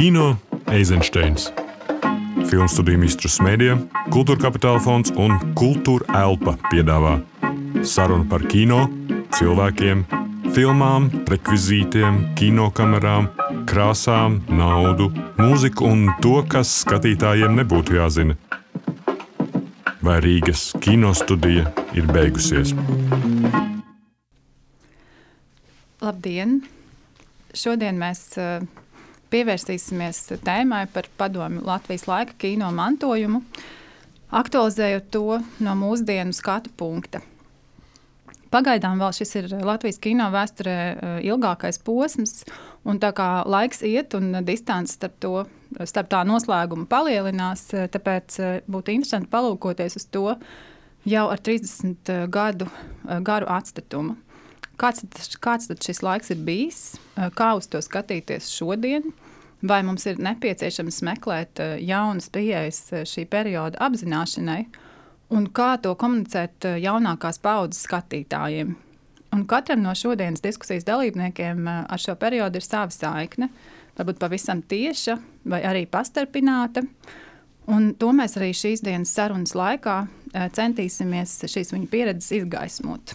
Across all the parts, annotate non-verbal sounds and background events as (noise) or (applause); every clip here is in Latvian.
Kino Eizensteins. Filmu studiju Mistrus Mēdija, Kultūra Kapitāla fonds un Kultūra Elpa piedāvā sarunu par kino, cilvēkiem, filmām, rekvizītiem, kinokamerām, krāsām, naudu, mūziku un to, kas skatītājiem nebūtu jāzina. Vai Rīgas kinostudija ir beigusies? Labdien! Šodien mēs uh, pievērsīsimies tēmai par padomu Latvijas laika kino mantojumu, aktualizējot to no mūsdienu skatu punkta. Pagaidām vēl šis ir Latvijas kino vēsturē uh, ilgākais posms, un tā kā laiks iet un distance starp, to, starp tā noslēgumu palielinās, uh, tāpēc uh, būtu interesanti palūkoties uz to jau ar 30 gadu garu atstatumu. Kāds, kāds tad šis laiks ir bijis? Kā uz to skatīties šodien? Vai mums ir nepieciešams meklēt jaunas pieejas šī perioda apzināšanai, un kā to komunicēt jaunākās paudzes skatītājiem? Un katram no šodienas diskusijas dalībniekiem ar šo periodu ir sava saikne, varbūt pavisam tieša vai arī pastarpināta. Un to mēs arī šīs dienas sarunas laikā centīsimies šīs viņa pieredzes izgaismot.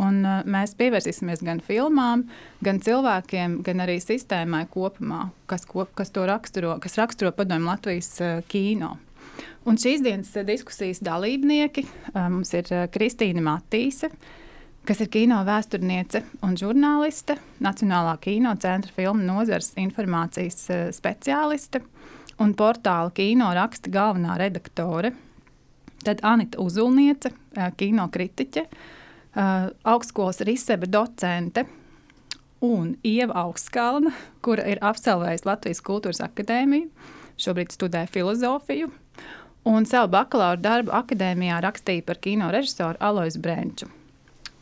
Un, uh, mēs pievērsīsimies gan filmām, gan cilvēkiem, gan arī sistēmai kopumā, kas, kop, kas to raksturo, kas raksturo padomju Latvijas uh, kino. Un šīs dienas uh, diskusijas dalībnieki uh, mums ir uh, Kristīna Matīse, kas ir kino vēsturniece un žurnāliste, Nacionālā kino centra filmu nozares informācijas uh, speciāliste un portāla kino raksta galvenā redaktore. Tad Anita Uzulniece, kino kritiķe, uh, augstskolas risebe docente un Ieva Augstskalna, kura ir absolvējusi Latvijas Kultūras Akadēmiju, šobrīd studē filozofiju, un savu bakalaura darbu akadēmijā rakstīja par kino režisoru Alois Brenču.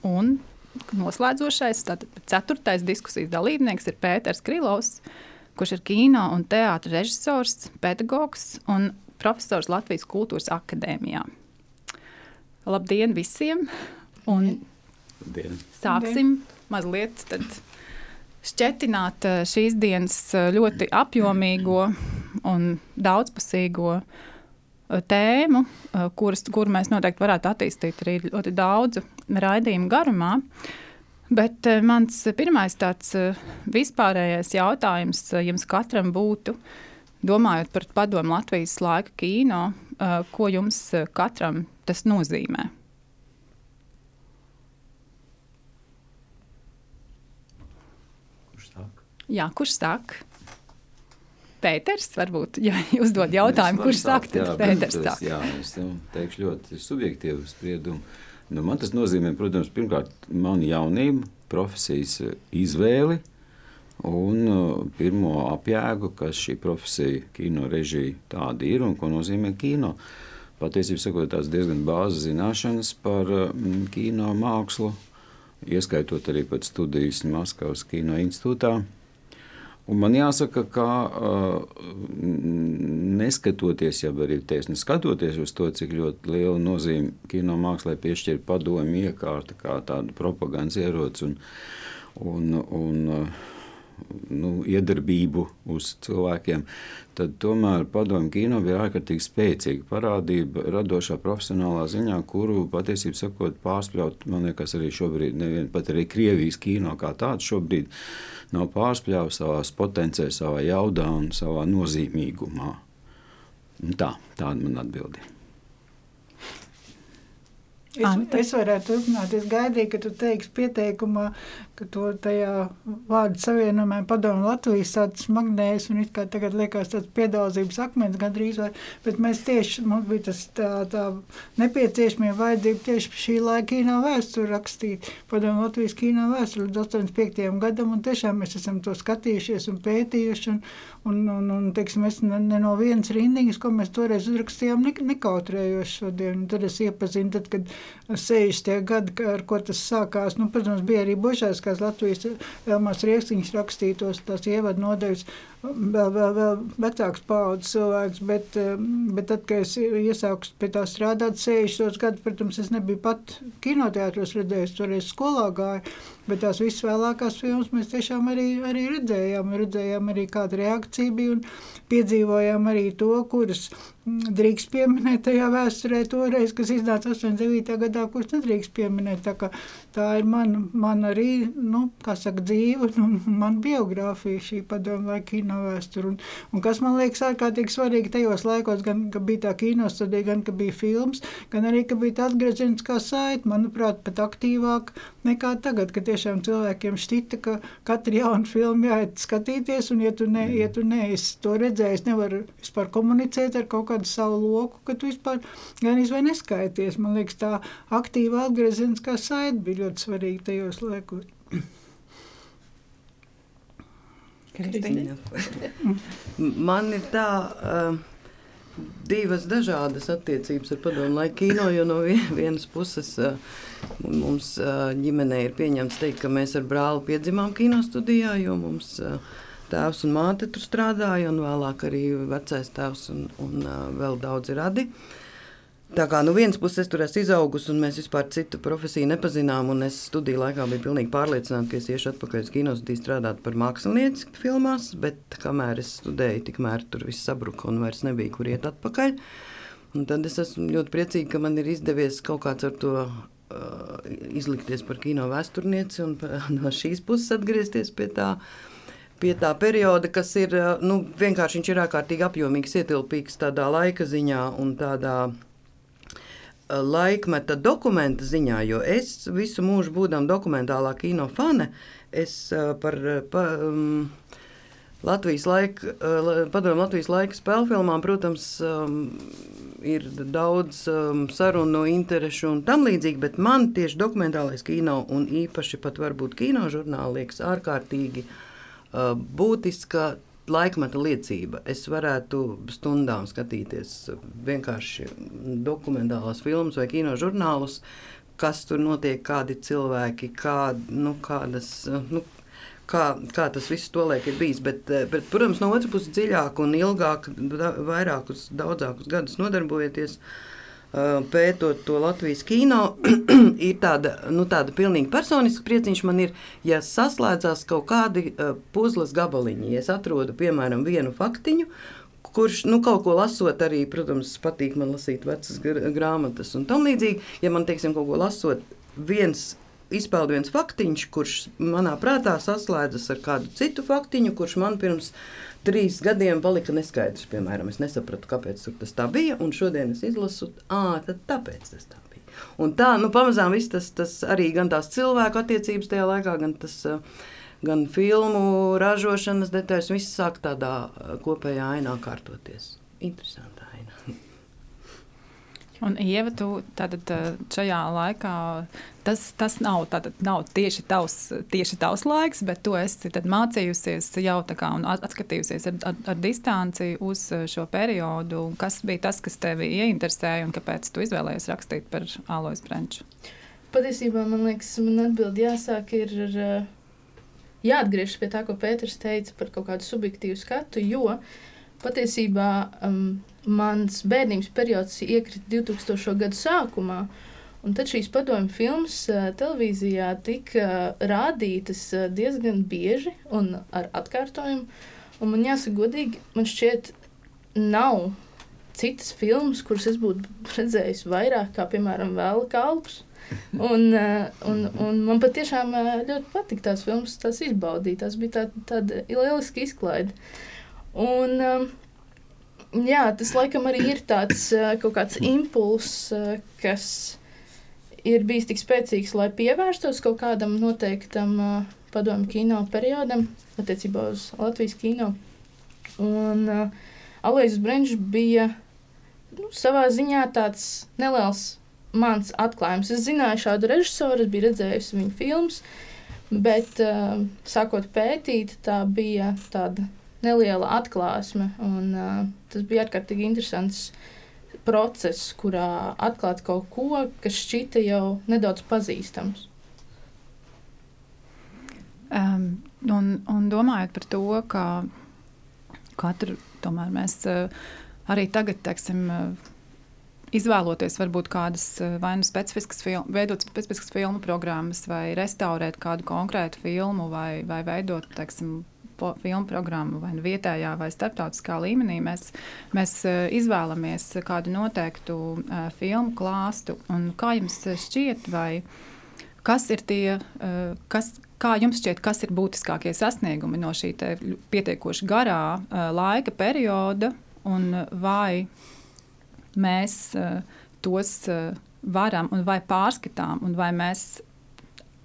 Un noslēdzošais, tātad ceturtais diskusijas dalībnieks ir Pēters Krilovs, kurš ir kino un teātra režisors, pedagogs un profesors Latvijas Kultūras Akadēmijā. Labdien visiem! Un Dien. sāksim mazliet šķetināt eh, šīs dienas eh, ļoti apjomīgo un daudzpusīgo eh, tēmu, kuras, kuru mēs noteikti varētu attīstīt arī ļoti daudzu raidījumu garumā. Bet mans pirmais tāds vispārējais jautājums jums katram būtu, domājot par padomu Latvijas laika kino, ko jums katram tas nozīmē? Jā, kurš sāk? Pēters, varbūt, ja (laughs) uzdod jautājumu, kurš sāk, tad jā, Pēters sāk. Jā, es teikšu ļoti subjektīvu spriedumu. Nu, man tas nozīmē, protams, pirmkārt, manu jaunību, profesijas izvēli un uh, pirmo apjēgu, kas šī profesija, kino režija tāda ir un ko nozīmē kino. Patiesībā tās diezgan bāzes zināšanas par mm, kino mākslu, ieskaitot arī pat studijas Maskavas kino institūtā. Un man jāsaka, ka neskatoties, ja arī tiesa neskatoties uz to, cik ļoti lielu nozīmi kino mākslā piešķir padomu iekārta kā tāda propagandas ierocis un, un, un nu, iedarbību uz cilvēkiem, tad tomēr padomu kino bija ārkārtīgi spēcīga parādība radošā profesionālā ziņā, kuru patiesībā sakot pārspļaut, man liekas, arī šobrīd, nevien pat arī Krievijas kino kā tāds šobrīd, uh, nav pārspļāvis savā potenciālā, savā jaudā un savā nozīmīgumā. Un tā, tāda man atbildība. Es, es varētu turpināt. Es gaidīju, ka tu teiksi pieteikumā, ka to tajā vārdu savienojumā padomu Latvijas tāds smagnējs un it kā tagad liekas tāds piedalzības akmens gandrīz vai, bet mēs tieši, mums bija tas tā, tā nepieciešamie vajadzība tieši šī laika kino vēsturi rakstīt, padomu Latvijas kino vēsturi līdz 85. gadam un tiešām mēs esam to skatījušies un pētījuši un, un, un, un teiksim, es ne, ne no vienas rindiņas, ko mēs toreiz uzrakstījām, ne, nekautrējos šodien. Un tad es iepazinu, tad, kad 60. gadi, ar ko tas sākās, nu, protams, bija arī božās, kāds Latvijas Elmās Rieksniņš rakstītos tās ievadu nodeļas vēl, vēl, vēl vecāks paudzes cilvēks, bet, bet tad, kad es iesāku pie tā strādāt 60 gadus, protams, es nebiju pat kinoteātros redzējis, toreiz skolā gāju, bet tās visas vēlākās filmas mēs tiešām arī, arī redzējām, redzējām arī kāda reakcija bija un piedzīvojām arī to, kuras drīkst pieminēt tajā vēsturē toreiz, kas iznāca 89. gadā, kurš nedrīkst pieminēt. Tā, tā ir mana man arī, nu, kā saka, dzīve, nu, man biogrāfija šī padomu laika kino vēsture. Un, un kas man liekas ārkārtīgi svarīgi tajos laikos, gan, bija tā kino studija, gan, bija films, gan arī, bija tā atgriezeniskā saita, manuprāt, pat aktīvāk nekā tagad, ka tiešām cilvēkiem šķita, ka katru jaunu filmu jāiet skatīties, un ja tu, ne, ja tu neesi to redzējis, nevar vispār komunicēt ar kaut kādu savu loku, ka tu vispār gan izvai neskaities. Man liekas, tā aktīva atgriezeniskā saita bija ļoti svarīga tajos laikos. Kristīna. (laughs) Man ir tā. Uh, divas dažādas attiecības ar padomu laiku kino, jo no vienas puses uh, mums uh, ģimenē ir pieņemts teikt, ka mēs ar brāli piedzimām kino studijā, jo mums tēvs un māte tur strādāja, un vēlāk arī vecais tēvs un, un vēl daudzi radi. Uh, Tā kā no nu vienas puses es tur esmu izaugusi, un mēs vispār citu profesiju nepazinām. Es studiju laikā biju pilnīgi pārliecināta, ka es iešu atpakaļ uz kinostudiju strādāt par mākslinieci filmās, bet kamēr es studēju, tikmēr tur viss sabruka un vairs nebija kur iet atpakaļ. Un tad es esmu ļoti priecīga, ka man ir izdevies kaut kāds ar to uh, izlikties par kino vēsturnieci un (laughs) no šīs puses atgriezties pie tā pie tā perioda, kas ir uh, nu, vienkārši ir ārkārtīgi apjomīgs, ietilpīgs tādā laika ziņā un tādā laikmeta dokumenta ziņā, jo es visu mūžu būdam dokumentālā kino fane, es par, par um, Latvijas laika, padomu Latvijas laika spēļu filmām, protams, um, ir daudz um, sarunu, interešu un tam līdzīgi, bet man tieši dokumentālais kino un īpaši pat varbūt kino žurnāli liekas ārkārtīgi uh, būtiska laikmeta liecība. Es varētu stundām skatīties vienkārši dokumentālās filmas vai kino žurnālus, kas tur notiek, kādi cilvēki, kā, nu, kādas. Nu, Kā, kā tas viss tolaik ir bijis. Bet, bet, protams, no otras puses, dziļāk un ilgāk, vairākus, daudzākus gadus nodarbojoties ar pētot to Latvijas kino, (clears throat) ir tāda, nu, tāda pilnīgi personiska prieciņš man ir, ja saslēdzās kaut kādi puzles gabaliņi. Ja es atrodu, piemēram, vienu faktiņu, kurš, nu, kaut ko lasot, arī, protams, patīk man lasīt vecas grāmatas un tam līdzīgi. Ja man, teiksim, kaut ko lasot, viens izpeld viens faktiņš, kurš manā prātā saslēdzas ar kādu citu faktiņu, kurš man pirms trīs gadiem palika neskaidrs. Piemēram, es nesapratu, kāpēc tas tā bija, un šodien es izlasu, ah, tāpēc tas tā bija. Un tā, nu, pamazām viss tas, tas arī gan tās cilvēku attiecības tajā laikā, gan tas. Gan filmu ražošanas detaļas, viss sāk tādā kopējā ainā kārtoties. Interesanti. Un, Ieva, tu tātad, šajā laikā tas, tas nav, tātad, nav tieši, tavs, tieši tavs laiks, bet tu esi mācījusies jau tā kā un atskatījusies ar, ar, ar distanci uz šo periodu. Kas bija tas, kas tevi ieinteresēja un kāpēc tu izvēlējies rakstīt par Alois Brenču? Patiesībā man liekas, man atbildi jāsāk ir ar, jāatgriežas pie tā, ko Pēters teica par kaut kādu subjektīvu skatu, jo patiesībā um, mans bērnības periods iekrita 2000. gadu sākumā. Un tad šīs padomju filmas uh, televīzijā tika uh, rādītas uh, diezgan bieži un ar atkārtojumu. Un man jāsaka, godīgi, man šķiet, nav citas filmas, kuras es būtu redzējis vairāk, kā piemēram Vēla kalps. Un, un, un man patiešām ļoti patika tās filmas, tās izbaudīt. Tas bija tāda tā lieliska izklaide. Un, um, jā, tas laikam arī ir tāds kaut kāds impulss, kas ir bijis tik spēcīgs, lai pievērstos kaut kādam noteiktam padomu kino periodam, attiecībā uz Latvijas kino. Un uh, Alēzes Brenčs bija nu, savā ziņā tāds neliels mans atklājums. Es zināju šādu režisoru, es biju redzējusi viņa filmas, bet uh, sākot pētīt, tā bija tāda neliela atklāsme. Un, uh, tas bija ārkārtīgi interesants process, kurā atklāt kaut ko, kas šķita jau nedaudz pazīstams. Um, un, un domājot par to, ka katru tomēr mēs arī tagad, teiksim, izvēloties varbūt kādas vai nu specifiskas, film, veidot specifiskas filmu programmas, vai restaurēt kādu konkrētu filmu, vai, vai veidot, teiksim, filmu programmu vai nu vietējā vai starptautiskā līmenī, mēs, mēs izvēlamies kādu noteiktu uh, filmu klāstu. Un kā jums šķiet, vai kas ir tie, uh, kas, kā jums šķiet, kas ir būtiskākie sasniegumi no šī pietiekoši garā laika perioda, un vai mēs tos varam un vai pārskatām, un vai mēs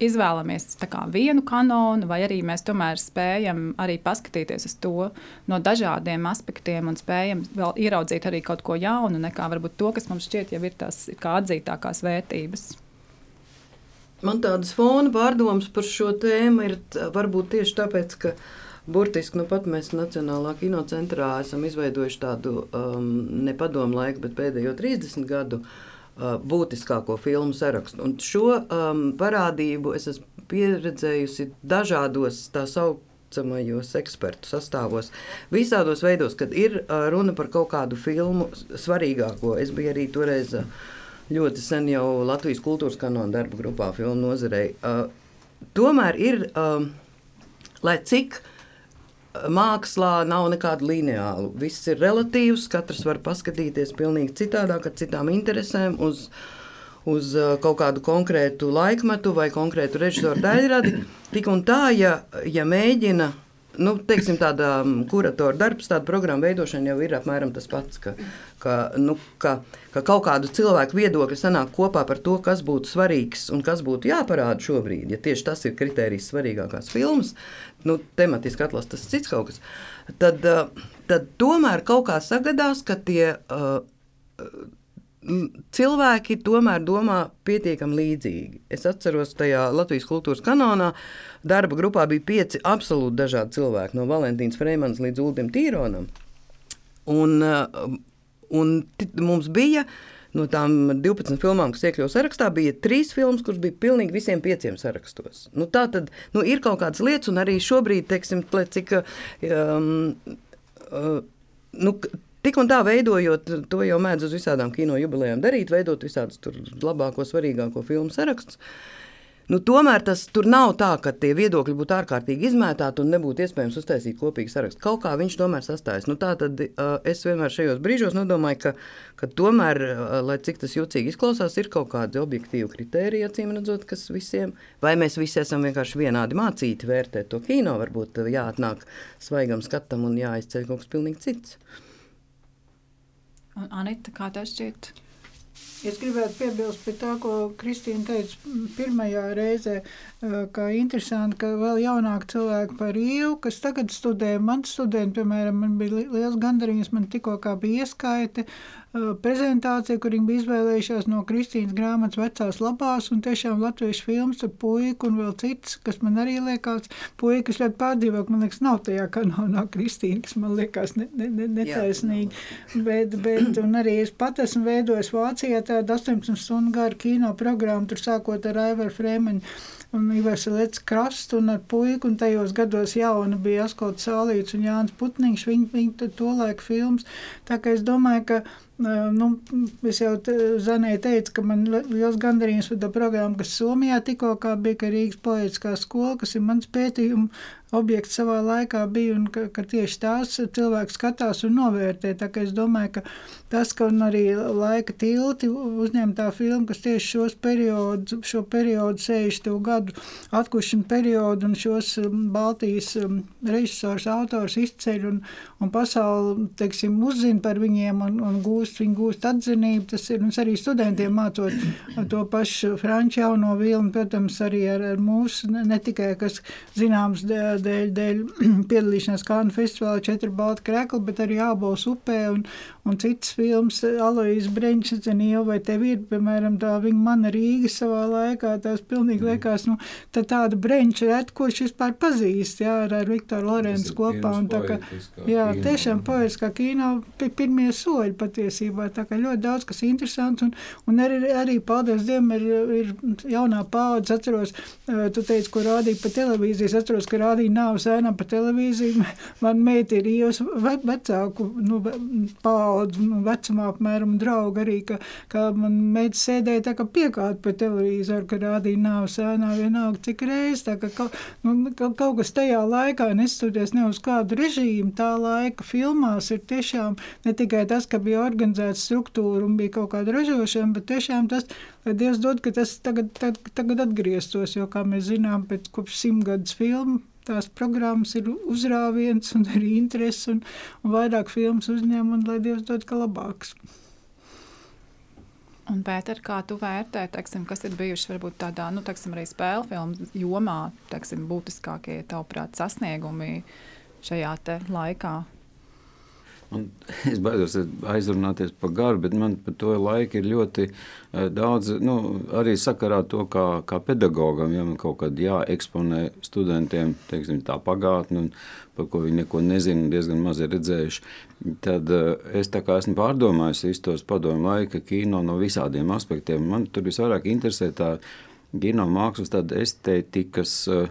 izvēlamies vienu kanonu, vai arī mēs tomēr spējam arī paskatīties uz to no dažādiem aspektiem un spējam vēl ieraudzīt arī kaut ko jaunu, nekā varbūt to, kas mums šķiet jau ir tās kā atzītākās vērtības. Man tādas fona pārdomas par šo tēmu ir varbūt tieši tāpēc, ka burtiski nu pat mēs Nacionālā kinocentrā esam izveidojuši tādu um, nepadomu laiku, bet pēdējo 30 gadu Uh, būtiskāko filmu sarakstu. Un šo um, parādību es esmu pieredzējusi dažādos tā saucamajos ekspertu sastāvos, visādos veidos, kad ir uh, runa par kaut kādu filmu svarīgāko. Es biju arī toreiz uh, ļoti sen jau Latvijas kultūras kanāla darba grupā, filmu nozarei. Uh, tomēr ir, um, lai cik uh, mākslā nav nekāda lineāla. Viss ir relatīvs, katrs var paskatīties pilnīgi citādāk, ar citām interesēm, uz, uz uh, kaut kādu konkrētu laikmetu vai konkrētu režisoru daļradi. Tik un tā, ja, ja mēģina nu, teiksim, tāda um, kuratora darbs, tāda programma veidošana jau ir apmēram tas pats. Ka, ka, nu, ka, ka kaut kādu cilvēku viedokļi sanāk kopā par to, kas būtu svarīgs un kas būtu jāparāda šobrīd. Ja tieši tas ir kriterijs svarīgākās filmas, nu, tematiski atlases tas cits kaut kas. Tad, uh, tad tomēr kaut kā sagadās, ka tie. Uh, cilvēki tomēr domā pietiekami līdzīgi. Es atceros, tajā Latvijas kultūras kanālā darba grupā bija pieci absolūti dažādi cilvēki, no Valentīnas Freemanas līdz Uldim Tīronam. Un, uh, un mums bija no tām 12 filmām, kas iekļuva sarakstā, bija trīs filmas, kuras bija pilnīgi visiem pieciem sarakstos. Nu, tā tad nu, ir kaut kādas lietas, un arī šobrīd, teiksim, cik. Um, uh, nu, Tik un tā veidojot, to jau mēdz uz visādām kino jubilejām darīt, veidot visādus labāko, svarīgāko filmu sarakstus. Nu, tomēr tas tur nav tā, ka tie viedokļi būtu ārkārtīgi izmētāti un nebūtu iespējams uztaisīt kopīgu sarakstu. Kaut kā viņš tomēr sastājas. Nu, tā tad uh, es vienmēr šajos brīžos nodomāju, ka, ka tomēr, uh, lai cik tas jucīgi izklausās, ir kaut kādi objektīvi kriteriji, acīm redzot, kas visiem, vai mēs visi esam vienkārši vienādi mācīti vērtēt to kino, varbūt jāatnāk svaigam skatam un jāizceļ kaut kas pilnīgi cits. Un Anita, kā tev šķiet? Es gribētu piebilst pie tā, ko Kristīna teica pirmajā reizē, ka interesanti, ka vēl jaunāki cilvēki par īvu, kas tagad studē, man studenti, piemēram, man bija liels gandarījums, man tikko kā bija ieskaite, prezentācija, kur viņi bija izvēlējušās no Kristīnas grāmatas vecās labās un tiešām latviešu filmas ar puiku un vēl cits, kas man arī liekas, puika, kas ļoti pārdzīvāk, man liekas, nav tajā kanonā Kristīna, kas man liekas ne, ne, ne, netaisnīgi. Jā, bet, bet, un arī es pat esmu veidojis Vācijā tādu 18 stundu garu kino programmu, tur sākot ar Aivaru Fremeņu un Ivars Lets krastu un ar puiku, un tajos gados jauna bija Askots Sālīts un Jānis Putniņš, viņi, viņi to laika films. Tā kā es domāju, ka Nu, es jau Zanē teicu, ka man liels gandarījums par to programmu, kas Somijā tikko bija, ka Rīgas poetiskā skola, kas ir mans pētījuma objekts savā laikā bija, un ka, ka tieši tās cilvēks skatās un novērtē. Tā kā es domāju, ka tas, ka arī laika tilti uzņemtā filma, kas tieši šos periodus, šo periodu 60. gadu atkušanu periodu un šos um, Baltijas um, režisors, autors izceļ un, un pasauli, teiksim, uzzina par viņiem un, un gūst, viņi gūst atzinību. Tas ir mums arī studentiem mācot to pašu franču jauno vilnu, protams, arī ar, ar mūsu, ne, tikai, kas zināms, dēļ, dēļ (clears throat) piedalīšanās Kānu festivālā četri balti krekli, bet arī Ābols upē un, un citas filmas. Alojas Breņķis, zinu, vai tev ir, piemēram, tā viņa mana Rīga savā laikā, tās pilnīgi mm. liekas, nu, tā tāda Breņķa ret, ko šis vispār pazīst, jā, ar, ar Viktoru Lorenzu kopā. Un tā kā, jā, tiešām poetiskā kino pirmie soļi patiesībā patiesībā ļoti daudz kas interesants. Un, un arī, arī, paldies Dievam, ir, ir jaunā paudze. Atceros, tu teici, ko rādīja pa televīziju. Es atceros, ka rādīja nāves ēnā pa televīziju. (laughs) Man meita ir ievas ve, vecāku nu, paudzi, nu, vecumā apmēram draugu arī, ka, ka man meita sēdēja tā kā piekāta pa televizoru, ka rādīja nāves ēnā vienalga cik reiz. Tā, ka, kaut, nu, kaut kas tajā laikā, nestoties ne uz kādu režīmu, tā laika filmās ir tiešām ne tikai tas, ka bija organizēta struktūra un bija kaut kāda ražošana, bet tiešām tas, lai Dievs dod, ka tas tagad, tagad, tagad atgrieztos, jo, kā mēs zinām, pēc kopš simtgadus filmu tās programmas ir uzrāviens un arī interesi un, un vairāk filmas uzņem un lai Dievs dod ka labāks. Un, Pēter, kā tu vērtē, teiksim, kas ir bijuši varbūt tādā, nu, teiksim, arī spēļu filmu jomā, teiksim, būtiskākie tavuprāt sasniegumi šajā laikā? Un (laughs) es baidos aizrunāties par garu, bet man par to laiku ir ļoti eh, daudz, nu, arī sakarā to, kā, kā pedagogam, ja man kaut kad jāeksponē studentiem, teiksim, tā pagātne, par ko viņi neko nezina, diezgan maz ir redzējuši, tad eh, es esmu pārdomājis visu tos padomu laika kino no visādiem aspektiem. Man tur visvairāk interesē tā kino mākslas estētikas uh,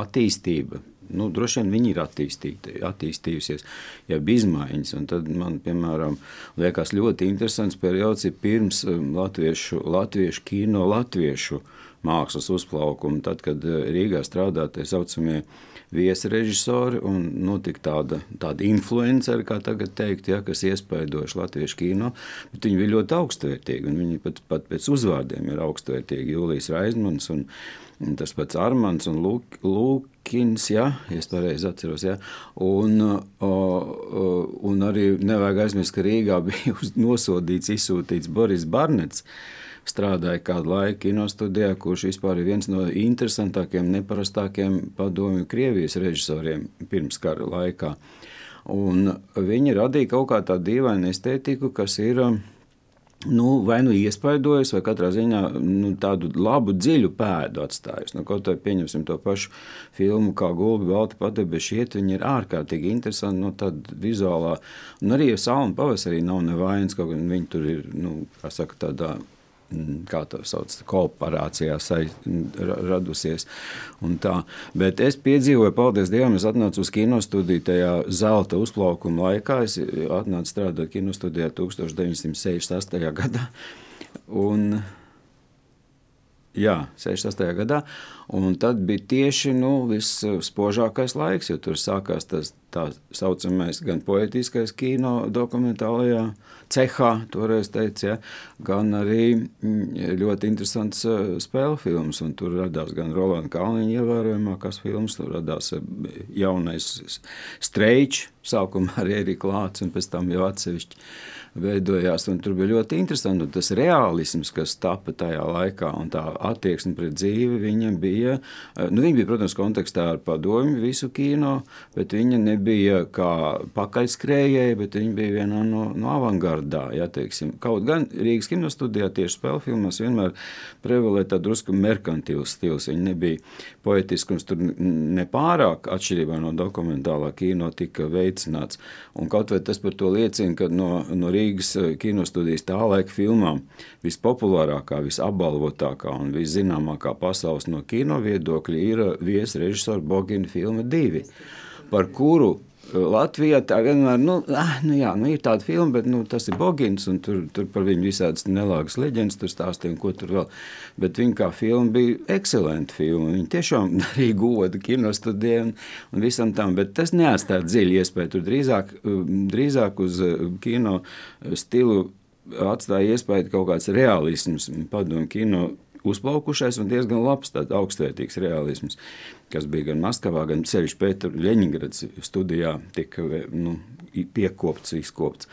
attīstība, nu, droši vien viņi ir attīstījusies, jau izmaiņas. Un tad man, piemēram, liekas ļoti interesants periods ir pirms um, latviešu, latviešu kino, latviešu mākslas uzplaukuma. Tad, kad uh, Rīgā strādāja tie saucamie viesrežisori un notika tāda, tāda influenceri, kā tagad teikt, ja, kas iespaidojuši latviešu kino, bet viņi bija ļoti augstvērtīgi un viņi pat, pat pēc uzvārdiem ir augstvērtīgi. Jūlijas Raizmans un, tas pats Armans un Lūk, Lūk Kins, ja, ja es pareizi atceros. Ja, un, un arī nevajag aizmirst, ka Rīgā (laughs) bija nosodīts, izsūtīts Boris Barnets. Strādāja kādu laiku kinostudijā, kurš vispār ir viens no interesantākiem, neparastākiem padomju Krievijas režisoriem pirms kara laikā. Un viņi radīja kaut kā tādu dīvainu estētiku, kas ir uh, nu, vai nu iespaidojas, vai katrā ziņā nu, tādu labu, dziļu pēdu atstājis. Nu, kaut arī pieņemsim to pašu filmu, kā Gulbi, Balti padebeši iet, viņi ir ārkārtīgi interesanti, nu, tāda vizuālā, un arī Salma pavasarī nav nevainas, kaut gan viņi tur ir, nu, kā saka, tādā kā to sauc, kooperācijā radusies. Bet es piedzīvoju, paldies Dievam, es atnācu uz kinostudiju tajā zelta uzplaukuma laikā. Es atnācu strādāt kinostudijā 1968. gadā. Un, jā, 68. gadā. Un tad bija tieši nu, visspožākais laiks, jo tur sākās tas tā saucamais gan poetiskais kino dokumentālajā cehā, toreiz teica, ja, gan arī mm, ļoti interesants uh, spēļu filmas. Tur radās gan Rolanda Kalniņa ievērojamākās filmas, tur radās uh, jaunais streičs, sākumā arī Erika Lācis un pēc tam jau atsevišķi veidojās. Tur bija ļoti interesanti. Tas realisms, kas tapa tajā laikā, un tā attieksme pret dzīvi, viņam bija. Eh, nu, viņa bija, protams, kontekstā ar padomju visu kino, bet viņa nebija kā pakaļskrējēja, bet viņa bija viena no, no avangardā. Ja, teiksim. Kaut gan Rīgas kinostudijā tieši spēļu filmās vienmēr prevalēja tā drusku merkantīvs stils. Viņa nebija poetiskums, tur nepārāk atšķirībā no dokumentālā kino tika veicināts. Un kaut vai tas par to liecina, ka no, no Rīgas Rīgas eh, kinostudijas tā laika filmām vispopulārākā, visapbalvotākā un viszināmākā pasaules no kino viedokļa ir eh, viesrežisora Bogina filma divi, par kuru Latvijā tā vienmēr nu, ah, nu jā, nu ir tāda filma, bet nu, tas ir Bogins, tur, tur par viņu visādas nelāgas leģendas tur stāstīja, ko tur vēl. Bet viņa kā filma bija ekscelenta filma. Viņa tiešām (laughs) darīja godu kinostudijai un, un visam tam, bet tas neatstāja dziļu iespēju. Tur drīzāk, drīzāk uz kino stilu atstāja iespēju kaut kāds realisms, padomu kino uzplaukušais un diezgan labs, tāds augstvērtīgs realisms, kas bija gan Maskavā, gan sevišķi Pētera Ļeņingrads studijā tika nu, piekopts, izkopts.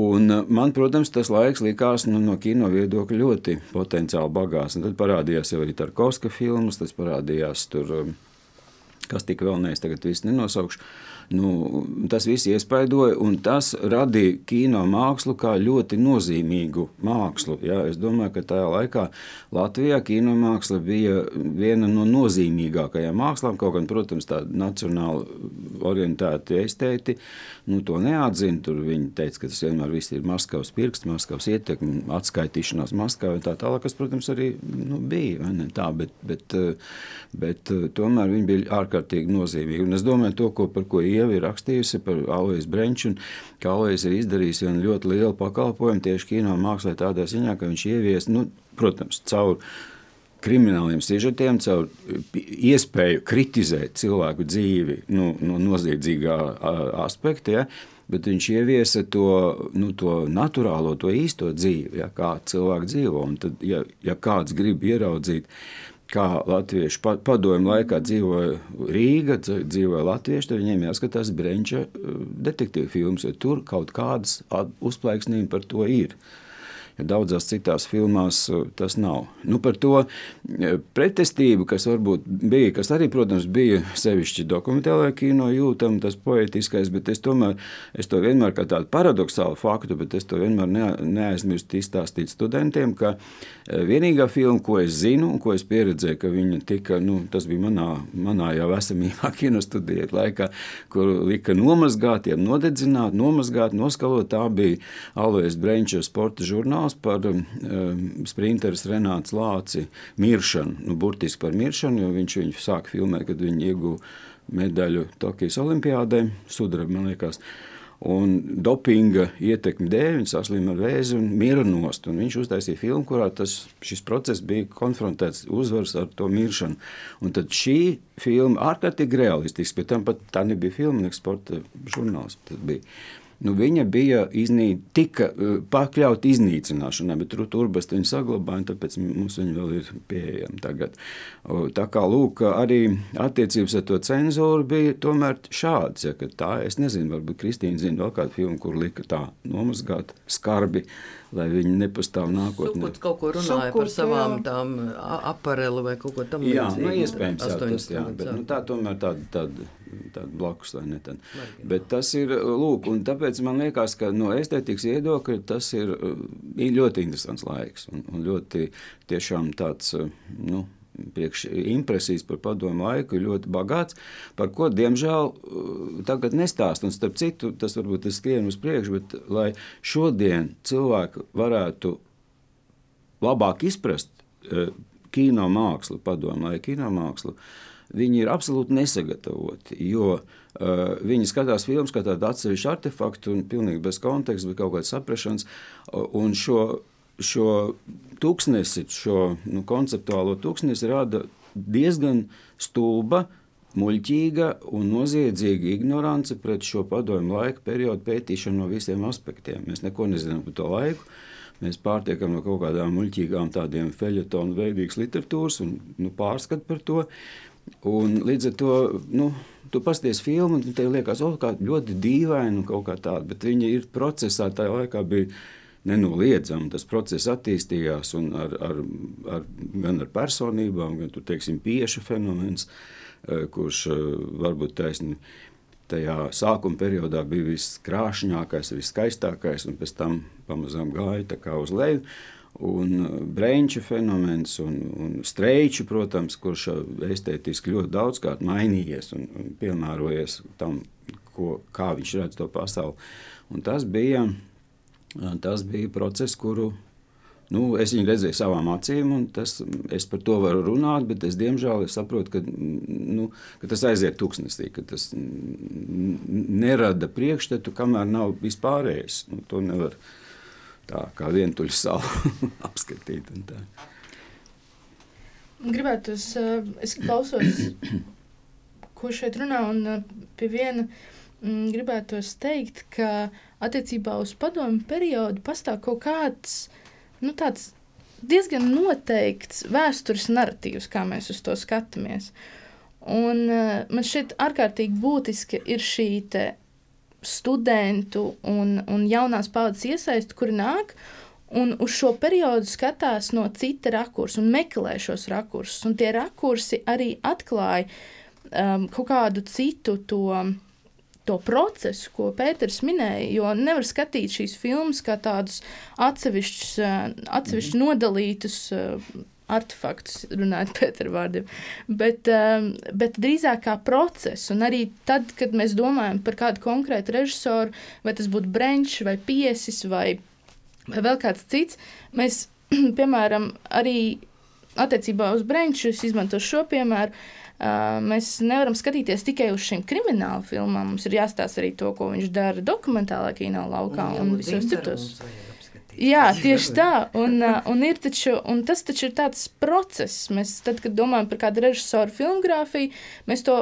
Un man, protams, tas laiks likās nu, no kino viedokļa ļoti potenciāli bagāts. Un tad parādījās jau arī Tarkovska filmas, tas parādījās tur kas tika vēl nees, tagad viss nenosaukšu. Nu, tas viss iespaidoja, un tas radīja kino mākslu kā ļoti nozīmīgu mākslu. Ja? Es domāju, ka tajā laikā Latvijā kino māksla bija viena no nozīmīgākajām mākslām. Kaut gan, protams, tāda nacionāli orientēta estēti nu, to neatzina. Tur viņi teica, ka tas vienmēr ir Maskavas pirksts, Maskavas ietekme, atskaitīšanās Maskavā un tā tālāk, kas, protams, arī nu, bija. Tā, bet, bet, bet tomēr viņi bija ārkārtīgi nozīmīgi. Un es domāju, to, ko, par ko Ieva ir rakstījusi par Alojas Brenču, ka Alojas ir izdarījis vienu ļoti lielu pakalpojumu tieši kino mākslā tādā ziņā, ka viņš ievies, nu, protams, caur krimināliem sižetiem, caur iespēju kritizēt cilvēku dzīvi nu, no noziedzīgā aspekta. Ja, bet viņš ieviesa to, nu, to naturālo, to īsto dzīvi, ja, kā cilvēks dzīvo. Un tad, ja, ja kāds grib ieraudzīt kā latvieši padomju laikā dzīvoja Rīga, dzīvoja latvieši, tad viņiem jāskatās Brenča uh, detektīvu filmas, jo tur kaut kādas uzplaiksnījumi par to ir. Daudzās citās filmās uh, tas nav. Nu, par to uh, pretestību, kas varbūt bija, kas arī, protams, bija sevišķi dokumentālajā kino jūtama, tas poetiskais, bet es tomēr, es to vienmēr kā tādu paradoxālu faktu, bet es to vienmēr ne, neaizmirstu izstāstīt studentiem, ka uh, vienīgā filma, ko es zinu un ko es pieredzēju, ka viņa tika, nu, tas bija manā, manā jau esamībā (laughs) kinostudijā laikā, kur lika nomazgātiem, nodedzināt, nomazgāt, noskalot, tā bija Alvēs Brenča sporta žurnāls, stāsts par um, um, sprinteris Renāts Lāci miršanu, nu, burtiski par miršanu, jo viņš viņu sāka filmēt, kad viņi ieguva medaļu Tokijas olimpiādē, sudraba, man liekas. Un dopinga ietekmi dēļ viņš saslima ar vēzi un miera nost. Un viņš uztaisīja filmu, kurā tas, šis process bija konfrontēts uzvaras ar to miršanu. Un tad šī filma ārkārtīgi realistisks, bet tam pat tā nebija filma, ne sporta žurnāls. Tas bija nu, viņa bija iznīc, tika e, pakļauta iznīcināšanai, bet tur turbestu viņa saglabāja, tāpēc mums viņa vēl ir pieejama tagad. Tā kā lūk, arī attiecības ar to cenzūru bija tomēr šāds, ja, tā, es nezinu, varbūt Kristīna zina vēl kādu filmu, kur lika tā nomazgāt skarbi, lai viņi nepastāv nākotnē. Sukuts kaut ko runāja Sukut, par savām jā. tām apareli vai kaut ko tam līdzīgu. Jā, nu, iespējams, jā, tas, jā, bet nu, tā tomēr tāda, tāda, tāda blakus, ne tad. Bet tas ir, lūk, un tāpēc man liekas, ka no estētikas viedokļa tas ir, ir ļoti interesants laiks un, un ļoti tiešām tāds, nu, impresijas par padomu laiku ir ļoti bagāts, par ko, diemžēl, uh, tagad nestāst. Un, starp citu, tas varbūt ir skrien uz priekšu, bet lai šodien cilvēki varētu labāk izprast uh, kino mākslu, padomu laiku kino mākslu, viņi ir absolūti nesagatavoti, jo uh, viņi skatās filmas kā tādu atsevišķu artefaktu un pilnīgi bez konteksta, bez kaut kādas saprašanas, un šo šo tūkstnesi, šo nu, konceptuālo tūkstnesi rada diezgan stulba, muļķīga un noziedzīga ignorance pret šo padomu laiku periodu pētīšanu no visiem aspektiem. Mēs neko nezinām par to laiku. Mēs pārtiekam no kaut kādām muļķīgām, tādiem feļetonu veidīgas literatūras un nu, pārskatu par to. Un līdz ar to nu, tu pasties filmu, un tev liekas, oh, kā ļoti dīvaini un kaut kā tāda, bet viņi ir procesā tajā laikā bija nenoliedzami tas process attīstījās ar, ar, ar, gan ar personībām, gan teiksim, pieša fenomens, eh, kurš eh, varbūt taisni tajā sākuma periodā bija viskrāšņākais, viskaistākais, un pēc tam pamazām gāja uz leju. Un eh, brīvība fenomens un, un streiču, protams, kurš estētiski ļoti daudzkārt mainījies un, un piemērojies tam, ko, kā viņš redz to pasauli. Un tas bija uh, Tas bija process, kuru nu, es redzēju savām acīm, un tas, es par to varu runāt, bet es diemžēl es saprotu, ka, nu, ka tas aiziet tuksnesī, ka tas nerada priekšstatu, kamēr nav vispārējais. Nu, to nevar tā kā vientuļu salu (laughs) apskatīt. Gribētu, es, es klausos, ko šeit runā, un pie viena gribētu teikt, ka attiecībā uz padomu periodu pastāv kaut kāds nu, diezgan noteikts vēstures narratīvs, kā mēs uz to skatāmies. Un, uh, man šķiet, ārkārtīgi būtiski ir šī studentu un, un jaunās paudzes iesaiste, kuri nāk un uz šo periodu skatās no cita rakursa un meklē šos rakursus. Un tie rakursi arī atklāja um, kaut kādu citu to. To procesu, ko Pēters minēja, jo nevar skatīt šīs filmas kā tādus atsevišķus, atsevišķi mm -hmm. nodalītus artefaktus, runājot (laughs) Pētera vārdiem, bet, um, bet drīzāk kā procesu. Un arī tad, kad mēs domājam par kādu konkrētu režisoru, vai tas būtu Brenčs vai Piesis vai, vai vēl kāds cits, mēs, (clears throat) piemēram, arī attiecībā uz Brenču, es izmantošu šo piemēru, uh, mēs nevaram skatīties tikai uz šīm kriminālu filmām. Mums ir jāstāsta arī to, ko viņš dara dokumentālā kino laukā un, un visos citos. Vajag Jā, tieši tā. Un, un, taču, un tas taču ir tāds process. Mēs, tad, kad domājam par kādu režisoru filmogrāfiju, mēs to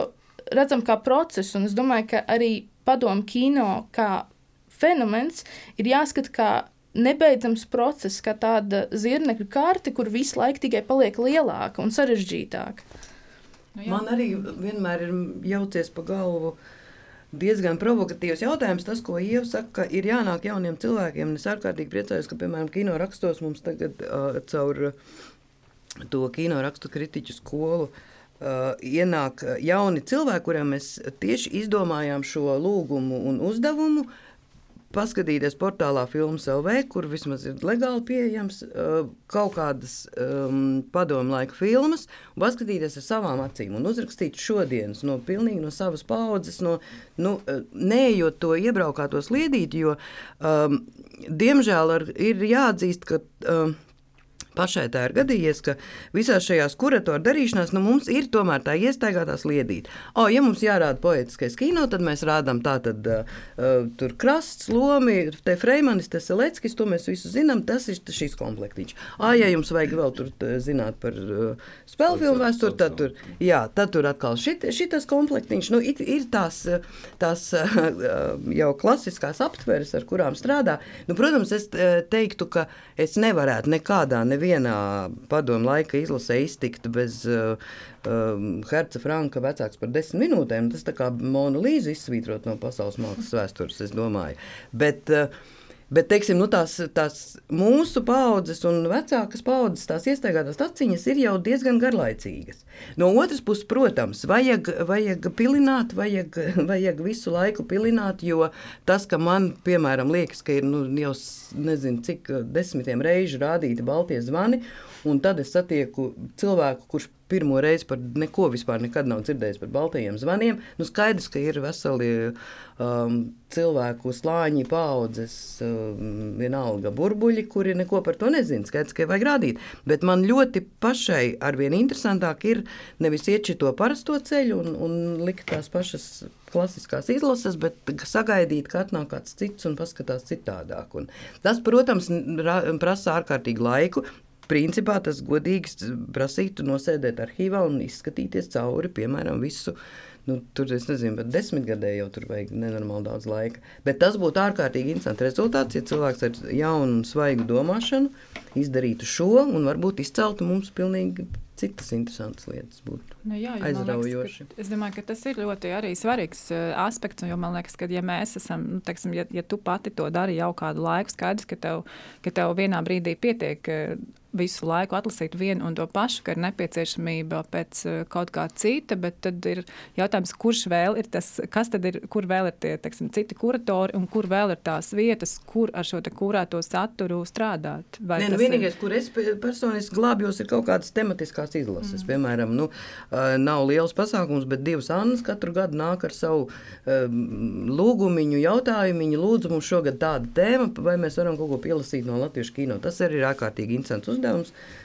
redzam kā procesu. Un es domāju, ka arī padomu kino kā fenomens ir jāskata kā nebeidzams process, kā tāda zirnekļu karte, kur visu laiku tikai paliek lielāka un sarežģītāka. Nu, jā. Man arī vienmēr ir jaucies pa galvu uh, diezgan provokatīvs jautājums. Tas, ko Ieva saka, ka ir jānāk jauniem cilvēkiem. Es ārkārtīgi priecājos, ka, piemēram, kino rakstos mums tagad uh, caur to kino rakstu kritiķu skolu. Uh, ienāk jauni cilvēki, kuriem mēs tieši izdomājām šo lūgumu un uzdevumu uh, paskatīties portālā Filmas LV, kur vismaz ir legāli pieejams uh, kaut kādas um, padomu laika filmas, un paskatīties ar savām acīm un uzrakstīt šodienas no pilnīgi no savas paudzes, no, nu, uh, neejot to iebraukāto sliedīti, jo um, diemžēl ar, ir jāatzīst, ka um, pašai tā ir gadījies, ka visās šajās kuratoru darīšanās nu, mums ir tomēr tā iestaigātā sliedīte. O, ja mums jārāda poetiskais kino, tad mēs rādām tātad uh, tur krasts, lomi, te Freimanis, te Seleckis, to mēs visu zinām, tas ir šīs komplektiņš. Ā, ja jums vajag vēl tur zināt par uh, spēļu filmu vēsturi, tad tur, jā, tad tur atkal šit, šitas komplektiņš, nu, ir, ir tās, tās uh, jau klasiskās aptveres, ar kurām strādā. Nu, protams, es teiktu, ka es nevarētu nekādā, nevienā nevienā padomu laika izlasē iztikt bez uh, uh, Herca Franka vecāks par desmit minūtēm. Tas tā kā Mona Līza izsvītrot no pasaules mākslas vēstures, es domāju. Bet, uh, Bet teiksim, nu, tās, tās mūsu paudzes un vecākas paudzes, tās iestaigātās atziņas ir jau diezgan garlaicīgas. No otras puses, protams, vajag, vajag pilināt, vajag, (laughs) vajag visu laiku pilināt, jo tas, ka man, piemēram, liekas, ka ir nu, jau nezinu, cik desmitiem reižu rādīti baltie zvani, un tad es satieku cilvēku, kurš pirmo reizi par neko vispār nav dzirdējis par baltajiem zvaniem. Nu, skaidrs, ka ir veseli um, cilvēku slāņi, paudzes, um, vienalga burbuļi, kuri neko par to nezina. Skaidrs, ka vajag rādīt. Bet man ļoti pašai arvien interesantāk ir nevis iet šo parasto ceļu un, un likt tās pašas klasiskās izlases, bet sagaidīt, ka atnāk kāds cits un paskatās citādāk. Un tas, protams, prasa ārkārtīgi laiku, principā tas godīgi prasītu nosēdēt arhīvā un izskatīties cauri, piemēram, visu. Nu, tur es nezinu, bet desmit gadē jau tur vajag nenormāli daudz laika. Bet tas būtu ārkārtīgi interesants rezultāts, ja cilvēks ar jaunu un svaigu domāšanu izdarītu šo un varbūt izceltu mums pilnīgi citas interesantas lietas būtu nu, jā, aizraujoši. Liekas, ka, es domāju, ka tas ir ļoti arī svarīgs uh, aspekts. Jo man liekas, ka, ja mēs esam, nu, teiksim, ja, ja tu pati to dari jau kādu laiku, skaidrs, ka tev, ka tev vienā brīdī pietiek. Uh, visu laiku atlasīt vienu un to pašu, ka ir nepieciešamība pēc uh, kaut kā cita, bet tad ir jautājums, kurš vēl ir tas, kas tad ir, kur vēl ir tie teiksim, citi kuratori un kur vēl ir tās vietas, kur ar šo kurēto saturu strādāt. Vai Nē, nu, vienīgais, ir... kur es personiski glābjos, ir kaut kādas tematiskās izlases. Mm. Piemēram, nu, nav liels pasākums, bet divas Annas katru gadu nāk ar savu lūgumu, jautājumu. Lūdzu, mums šogad tāda tēma, vai mēs varam kaut ko pielasīt no latviešu kino. Tas arī ir ārkārtīgi interesants uzdevums.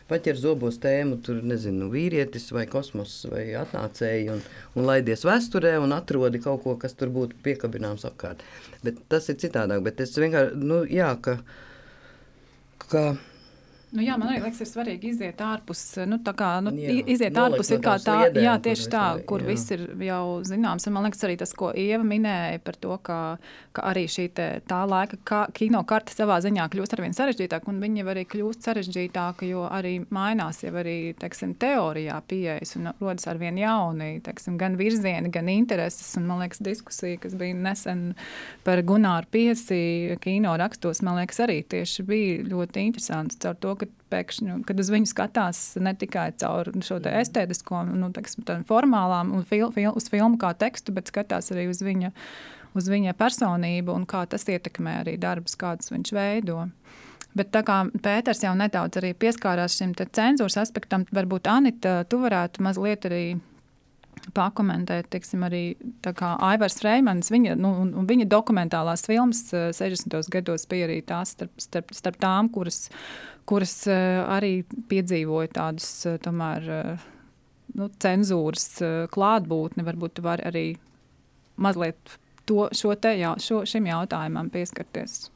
Paķer zobos tēmu, tur nezinu, vīrietis vai kosmos vai atnācēji un, un laidies vēsturē un atrodi kaut ko, kas tur būtu piekabināms apkārt. Bet tas ir citādāk. Bet es vienkārši, nu, jā, ka, ka Nu, jā, man liekas, ir svarīgi iziet ārpus, nu, tā kā, nu, jā, iziet ārpus ir kā tā, sliedēm, jā, tieši tā, kur jā. viss ir jau zināms. Un man liekas arī tas, ko Ieva minēja par to, ka, ka arī šī te, tā laika kā, kino karte savā ziņā kļūst arvien sarežģītāk, un viņa arī kļūst sarežģītāka, jo arī mainās jau arī, teiksim, teorijā pieejas un rodas arvien jauni, teiksim, gan virzieni, gan intereses, un man liekas diskusija, kas bija nesen par Gunāru Piesi kino rakstos, man liekas arī tieši bija ļoti interesants caur to, ka pēkšņi, kad uz viņu skatās ne tikai caur šo estētisko, nu, teksim, formālām un fil, fil, uz filmu kā tekstu, bet skatās arī uz viņa, uz viņa personību un kā tas ietekmē arī darbus, kādus viņš veido. Bet tā kā Pēters jau nedaudz arī pieskārās šim cenzūras aspektam, varbūt Anita, tu varētu mazliet arī pakomentēt, teiksim, arī Aivars Freimans. Viņa, nu, viņa dokumentālās filmas 60. Eh, gados bija arī tās starp, starp, starp tām, kuras, kuras eh, arī piedzīvoja tādus eh, tomēr, nu, cenzūras klātbūtni. Varbūt tu vari arī mazliet to, šo te, jā, šo, šim jautājumam pieskarties.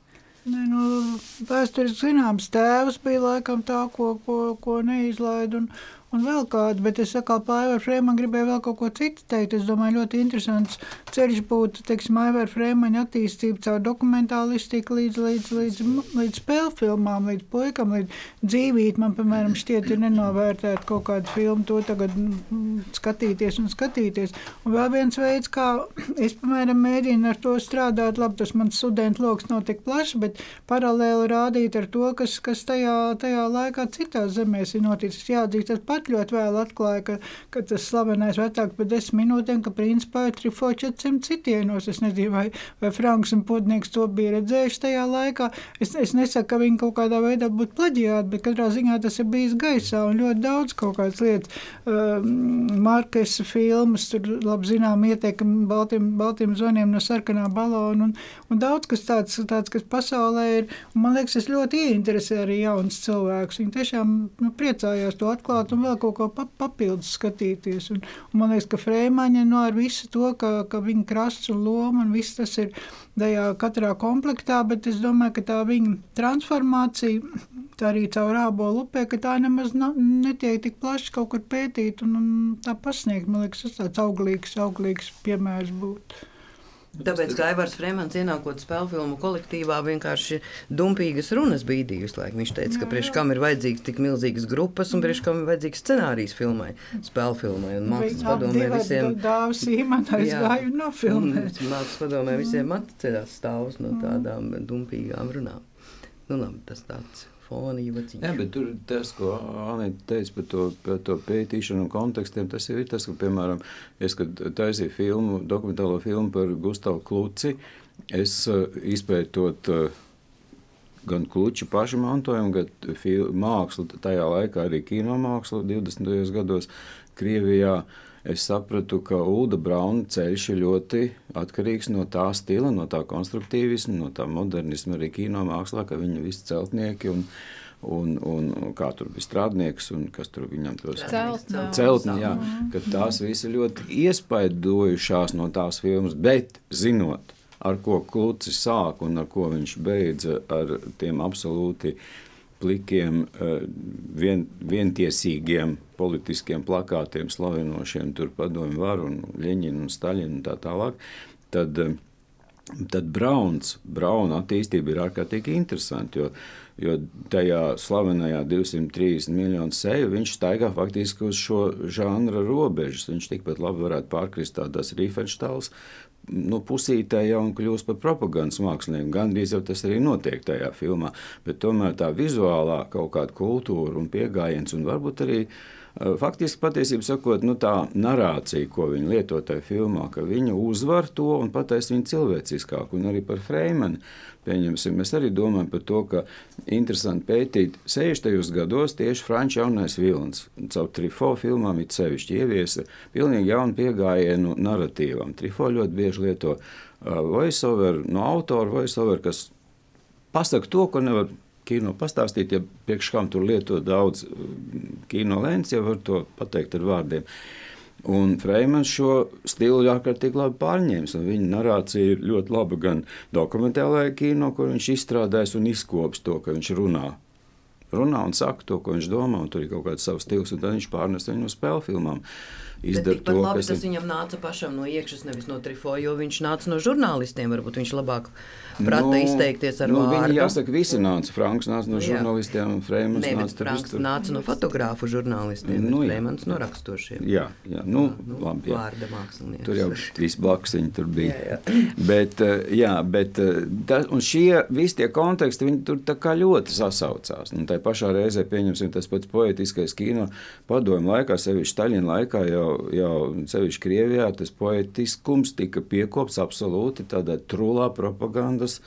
Ne, nu, Vēsturiski zināms, tēvs bija laikam tā, ko, ko, ko neizlaida. Un, un vēl kādu, bet es saku, Pāvila Frēmana gribēja vēl kaut ko citu teikt. Es domāju, ļoti interesants ceļš būtu, teiksim, Aivara Frēmana attīstība caur dokumentālistiku līdz, līdz, līdz, līdz spēļu filmām, līdz puikam, līdz dzīvīt. Man, piemēram, šķiet, ir nenovērtēt kaut kādu filmu, to tagad mm, skatīties un skatīties. Un vēl viens veids, kā (clears throat) es, piemēram, mēģinu ar to strādāt, labi, tas mans studentu lokus nav tik plašs, bet paralēli rādīt ar to, kas, kas tajā, tajā laikā citās zemēs ir noticis. Jāatzīst, tas pat ļoti vēl atklāja, ka, ka tas slavenais vecāks par desmit minūtēm, ka principā ir trifo 400 citienos. Es nezinu, vai, vai Franks un Pudnieks to bija redzējuši tajā laikā. Es, es nesaku, ka viņi kaut kādā veidā būtu plaģiāti, bet katrā ziņā tas ir bijis gaisā un ļoti daudz kaut kādas lietas. Uh, Markesa filmas, tur labi zinām ieteikumi baltiem, baltiem zvaniem no sarkanā balona un, un daudz kas tāds, tāds, kas pasaulē ir. Un, man liekas, tas ļoti ieinteresē arī jauns cilvēks. Viņi tiešām nu, priecājās to atklāt un vēl kaut ko papildus skatīties. Un, un man liekas, ka Frēmaņa no nu, ar visu to, ka, ka viņa krasts un loma un viss tas ir tajā katrā komplektā, bet es domāju, ka tā viņa transformācija, tā arī caur ābolu upē, ka tā nemaz na, netiek tik plaši kaut kur pētīt un, un tā pasniegt. Man liekas, tas tāds auglīgs, auglīgs piemērs būtu. Tāpēc, kā Aivars Fremants ienākot spēļu filmu kolektīvā, vienkārši dumpīgas runas laiku. Viņš teica, ka priekš kam ir vajadzīgs tik milzīgas grupas un priekš kam ir vajadzīgs scenārijs filmai, spēļu filmai. Un mākslas padomē visiem. Dāvs īmanā aizgāju no filmēt. Mākslas padomē visiem atcerās stāvus no tādām dumpīgām runām. Nu labi, tas tāds īvaciņš. Jā, bet tur tas, ko Anita teica par to, par to pētīšanu un kontekstiem, tas ir tas, ka, piemēram, es, kad taisīju filmu, dokumentālo filmu par Gustavu Kluci, es uh, izpētot uh, gan kluču pašu mantojumu, gan mākslu, tajā laikā arī kino mākslu 20. gados Krievijā. Es sapratu, ka Ulda Brauna ceļš ir ļoti atkarīgs no tā stila, no tā konstruktīvisma, no tā modernisma arī kino mākslā, ka viņa visi celtnieki un, un, un kā tur bija strādnieks un kas tur viņam tos celtni, celtni jā, ka tās visi ļoti iespaidojušās no tās filmas, bet zinot, ar ko Klucis sāk un ar ko viņš beidza ar tiem absolūti plikiem, eh, vien, vientiesīgiem politiskiem plakātiem, slavinošiem tur padomju varu un Ļeņinu un Staļinu un tā tālāk, tad, eh, tad Brauns, Brauna attīstība ir ārkārtīgi interesanti, jo, jo tajā slavenajā 230 miljonu seju viņš staigā faktiski uz šo žanra robežas. Viņš tikpat labi varētu pārkrist tādās Riefenštals nu, pusītē jau kļūst par propagandas mākslinieku. Gan drīz jau tas arī notiek tajā filmā, bet tomēr tā vizuālā kaut kāda kultūra un pieejams, un varbūt arī faktiski, patiesībā sakot, nu, tā narācija, ko viņi lieto tajā filmā, ka viņi uzvar to un pataisa viņu cilvēciskāku. Un arī par Freimanu pieņemsim. Mēs arī domājam par to, ka interesanti pētīt 60. gados tieši Frančija jaunais vilnis. Caur Trifo filmām it sevišķi ieviesa pilnīgi jaunu pieejamību narratīvam. Trifo ļoti bieži lieto uh, voiceover no autora, voiceover, kas pasaka to, ko nevar kino pastāstīt, ja priekš kam tur lieto daudz mm, kino lēns, jau var to pateikt ar vārdiem. Un Freimans šo stilu ārkārtīgi labi pārņēmis. Viņa narācija ir ļoti laba gan dokumentālajā kino, kur viņš izstrādājas un izkops to, ka viņš runā. Runā un saka to, ko viņš domā, un tur ir kaut kāds savs stils, un tad viņš pārnes viņu no spēļu filmām. Izdara to, labi, kas tas viņam nāca pašam no iekšas, nevis no trifo, jo viņš nāca no žurnālistiem. Varbūt viņš labāk prata nu, izteikties ar nu, vārdu. Jāsaka, visi nāca. Franks nāca no žurnālistiem, un Freimans ne, nāca, Franks vistur. nāca no fotogrāfu žurnālistiem, nu, Freimans no rakstošiem. Jā, jā, nu, jā, nu labi, jā. Vārda mākslinieks. Tur jau viss blakus viņi tur bija. Jā, jā. bet, eh, jā, bet tā, un šie visi tie konteksti, viņi tur tā kā ļoti sasaucās. Nu, tajā pašā reizē, pieņemsim, tas pats poetiskais kino padomu laikā, sevišķi Staļina laikā, jau, jau sevišķi Krievijā, tas poetiskums tika piekops absolūti tādā trulā propagandas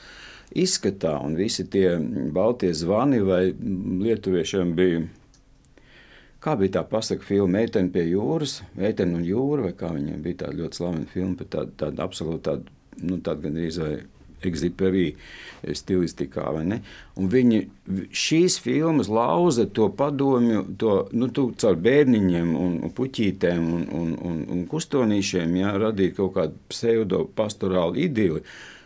izskatā, un visi tie baltie zvani vai lietuviešiem bija Kā bija tā pasaka, filma Meitene pie jūras, Meitene un jūra, vai kā viņiem bija tāda ļoti slavena filma par tādu, tādu absolūti tādu, nu, tādu gandrīz vai Exipērī stilistikā. Viņi šīs filmas lauza to padomju, to, nu, caur bērniņiem, un, un puķītēm un, un, un, un kustonīšiem, jā, radīt kaut kādu pseido pastorālu idili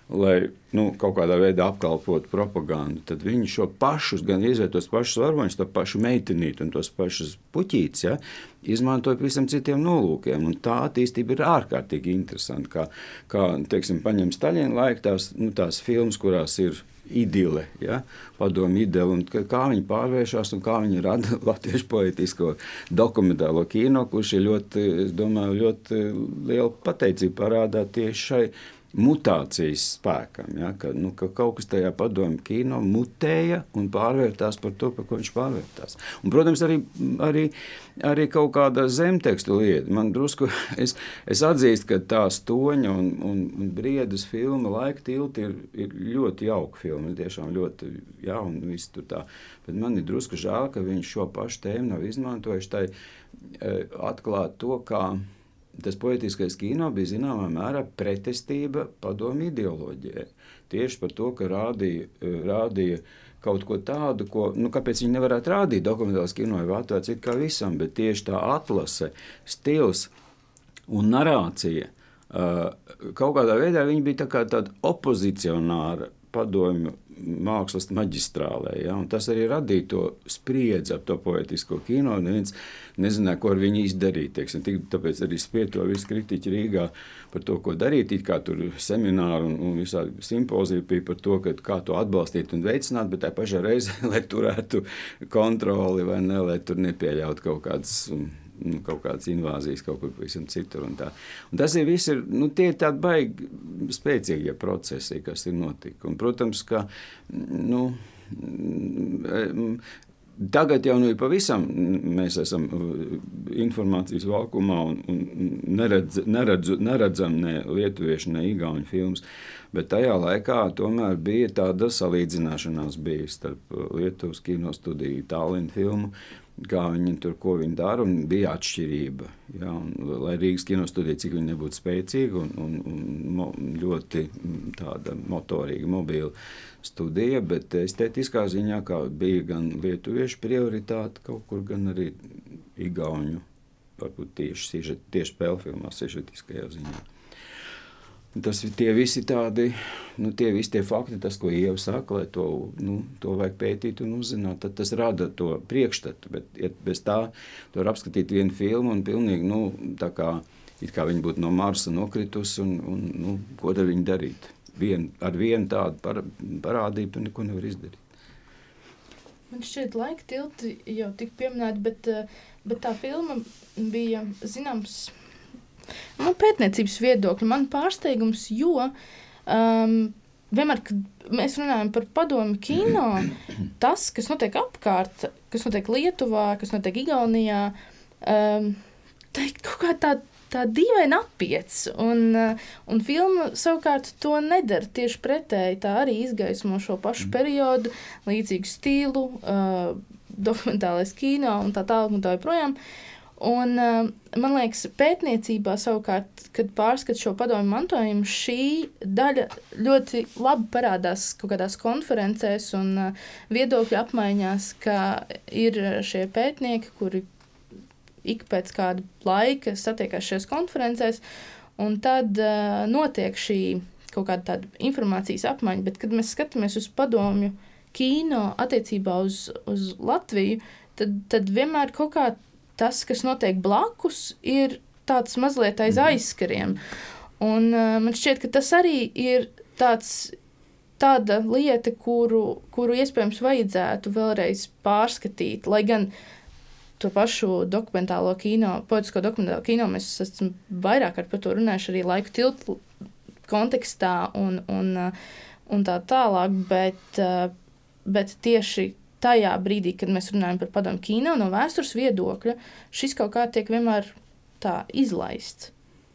lai nu, kaut kādā veidā apkalpotu propagandu, tad viņi šo pašus, gan izvērst tos pašus varoņus, to pašu meitenīti un tos pašus puķītus, ja, izmantoja pavisam citiem nolūkiem. Un tā attīstība ir ārkārtīgi interesanta. Kā, kā teiksim, paņem Staļina laika tās, nu, tās filmas, kurās ir idile, ja, padomu idile, un kā viņi pārvēršas un kā viņi rada (laughs) latviešu poetisko dokumentālo kino, kurš ir ļoti, domāju, ļoti liela pateicība parādā tieši šai mutācijas spēkam. Ja, ka, nu, ka kaut kas tajā padomju kino mutēja un pārvērtās par to, par ko viņš pārvērtās. Un, protams, arī, arī, arī kaut kāda zemtekstu lieta. Man drusku, (laughs) es, es atzīstu, ka tā stoņa un, un, un briedas filma laika tilti ir, ir ļoti jauka filma. Tiešām ļoti jauna un viss tur tā. Bet man ir drusku žēl, ka viņš šo pašu tēmu nav izmantojis, tai e, atklāt to, kā tas poetiskais kino bija zināmā mērā pretestība padomu ideoloģijai. Tieši par to, ka rādīja, rādīja kaut ko tādu, ko, nu, kāpēc viņi nevarētu rādīt dokumentālās kino vai atvērts it kā visam, bet tieši tā atlase, stils un narācija, kaut kādā veidā viņi bija tā kā tāda opozicionāra padomju mākslas maģistrālē. Ja? Un tas arī radīja to spriedzi ap to poetisko kino. Neviens nezināja, ko ar viņu izdarīt. Teiksim, tāpēc arī spieto visi kritiķi Rīgā par to, ko darīt. It kā tur semināri un, un visādi simpoziji bija par to, ka, kā to atbalstīt un veicināt, bet tā pašā reizē, (laughs) lai turētu kontroli vai ne, lai tur nepieļautu kaut kādas nu, kaut kādas invāzijas kaut kur pavisam citur. Un tā. un tas ir viss, ir, nu, tie ir tādi baigi spēcīgie procesi, kas ir notikuši. Protams, ka nu, Tagad jau nu ir pavisam, mēs esam informācijas vakumā un, un neredz, neredz, neredzam ne lietuviešu, ne igauņu filmas. Bet tajā laikā tomēr bija tāda salīdzināšanās bija starp Lietuvas kinostudiju, Tālinu filmu kā viņi tur ko viņi dara, un bija atšķirība. Ja, un, lai Rīgas kinostudija, cik viņa nebūtu spēcīga un, un, un mo, ļoti tāda motorīga, mobila studija, bet estētiskā ziņā bija gan lietuviešu prioritāte kaut kur, gan arī igauņu, varbūt tieši, tieši spēļu filmā, sižetiskajā ziņā. Tas ir tie visi tādi, nu, tie visi tie fakti, tas, ko Ieva saka, lai to, nu, to vajag pētīt un uzzināt, tad tas rada to priekšstatu. Bet, ja bez tā, tu var apskatīt vienu filmu un pilnīgi, nu, tā kā, it kā viņi būtu no Marsa nokritus un, un nu, ko tad viņi darīt. Vien, ar vienu tādu par, parādību tu neko nevar izdarīt. Man šķiet, laika tilti jau tika pieminēti, bet, eh, bet tā filma bija zināms Nu, pētniecības viedokļa man pārsteigums, jo um, vienmēr, kad mēs runājam par padomu kino, (clears throat) tas, kas notiek apkārt, kas notiek Lietuvā, kas notiek Igaunijā, um, teikt, kaut kā tā, tā dīvaina apiets. Un, uh, un filma savukārt to nedara tieši pretēji. Tā arī izgaismo šo pašu periodu, līdzīgu stilu, uh, dokumentālais kino un tā tālāk un tā joprojām. Uh, Un, uh, man liekas, pētniecībā savukārt, kad pārskata šo padomu mantojumu, šī daļa ļoti labi parādās kaut kādās konferencēs un uh, viedokļu apmaiņās, ka ir šie pētnieki, kuri ik pēc kāda laika satiekās šajās konferencēs, un tad uh, notiek šī kaut kāda tāda informācijas apmaiņa. Bet, kad mēs skatāmies uz padomju kino attiecībā uz, uz Latviju, tad, tad vienmēr kaut kā tas, kas notiek blakus, ir tāds mazliet aiz mhm. aizskariem. Un, uh, man šķiet, ka tas arī ir tāds, tāda lieta, kuru, kuru iespējams vajadzētu vēlreiz pārskatīt. Lai gan to pašu dokumentālo kino, poetisko dokumentālo kino mēs esam vairāk par to runājuši arī laiku tiltu kontekstā un, un, un tā tālāk, bet, uh, bet tieši tajā brīdī, kad mēs runājam par padomu kino, no vēstures viedokļa, šis kaut kā tiek vienmēr tā izlaists.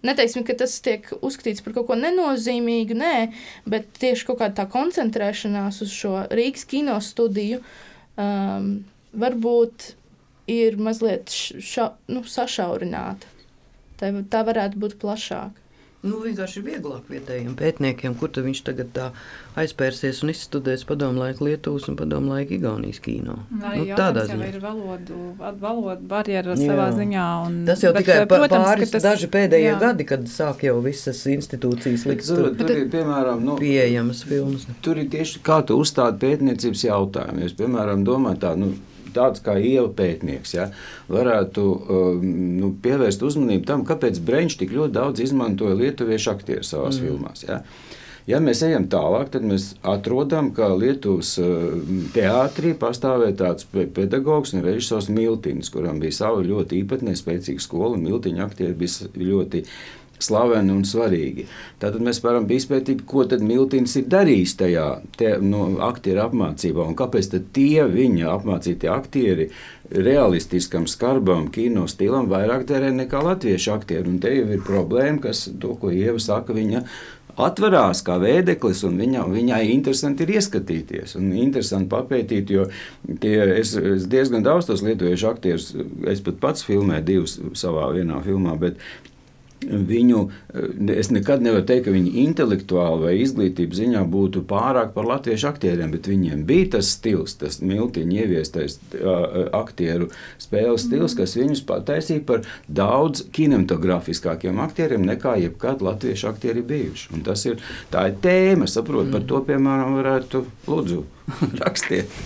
Neteiksim, ka tas tiek uzskatīts par kaut ko nenozīmīgu, nē, bet tieši kaut kāda tā koncentrēšanās uz šo Rīgas kino studiju um, varbūt ir mazliet ša, nu, sašaurināta. Tā, tā varētu būt plašāka. Nu, vienkārši ir vieglāk vietējiem pētniekiem, kur viņš tagad aizpērsies un izstudēs padomu laiku Lietuvas un padomu laiku Igaunijas kino. Arī nu, tādā ziņā ir valodu, valodu barjera jā. savā ziņā. Un, tas jau bet, tikai protams, pāris tas, daži pēdējie jā. gadi, kad sāk jau visas institūcijas likt tur, tur ir, piemēram, nu, pieejamas filmas. Tur ir tieši kā tu uzstādi pētniecības jautājumu. Es, piemēram, domāju tā, nu, tāds kā iela pētnieks, ja, varētu um, nu, pievērst uzmanību tam, kāpēc Breņķis tik ļoti daudz izmantoja lietuviešu aktieru savās mm. filmās. Ja. Ja mēs ejam tālāk, tad mēs atrodam, ka Lietuvas uh, teātrī pastāvēja tāds pedagogs un režisors Miltins, kuram bija sava ļoti īpatnē spēcīga skola, Miltiņa aktieri bija ļoti slaveni un svarīgi. Tātad mēs varam izpētīt, ko tad Miltins ir darījis tajā te, no, aktieru apmācībā un kāpēc tie viņa apmācītie aktieri realistiskam, skarbam kino stilam vairāk tērē nekā latviešu aktieri. Un te jau ir problēma, kas to, ko Ieva saka, viņa atverās kā vēdeklis, un viņa, viņai interesanti ir ieskatīties un interesanti papētīt, jo tie, es, es diezgan daudz tos lietuviešu aktierus, es pat pats filmēju divus savā vienā filmā, bet Viņu, eh, es nekad nevaru teikt, ka viņi intelektuāli vai izglītības ziņā būtu pārāk par latviešu aktieriem, bet viņiem bija tas stils, tas miltiņa ieviestais uh, aktieru spēles stils, kas viņus pataisīja par daudz kinematografiskākiem aktieriem nekā jebkad latviešu aktieri bijuši. Un tas ir, tā ir tēma, saprot, par to, piemēram, varētu lūdzu (laughs) rakstiet.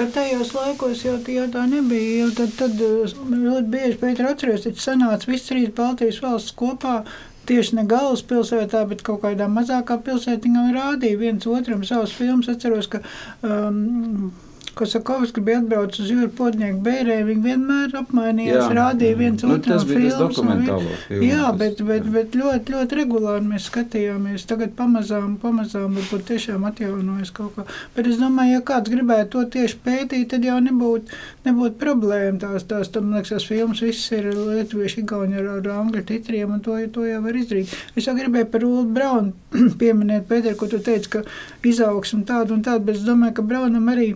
Bet tajos laikos jau, jau tā nebija. Jau tad, tad ļoti bieži Pēters atceries, ka sanāca visas trīs Baltijas valsts kopā. Tieši ne galvaspilsētā, bet kaut kādā mazākā pilsētiņā rādīja viens otram savus filmus. Atceros, ka um, Kosakovs bija atbraucis uz jūru podnieku bērē, viņi vienmēr apmainījās, jā, rādīja viens nu, otram filmas. Un, jā, bet, bet, bet ļoti, ļoti regulāri mēs skatījāmies. Tagad pamazām, pamazām varbūt tiešām atjaunojas kaut kā. Bet es domāju, ja kāds gribētu to tieši pētīt, tad jau nebūtu nebūt problēma. Tās, tās, tam liekas, tās filmas viss ir lietuvieši, igauņi ar, ar angļu titriem, un to, to jau var izdarīt. Es jau gribēju par Ulu Braunu (clears throat) pieminēt, Pēter, ko tu teici, ka izaugsmu tādu un tādu, bet es domāju, ka Braunam arī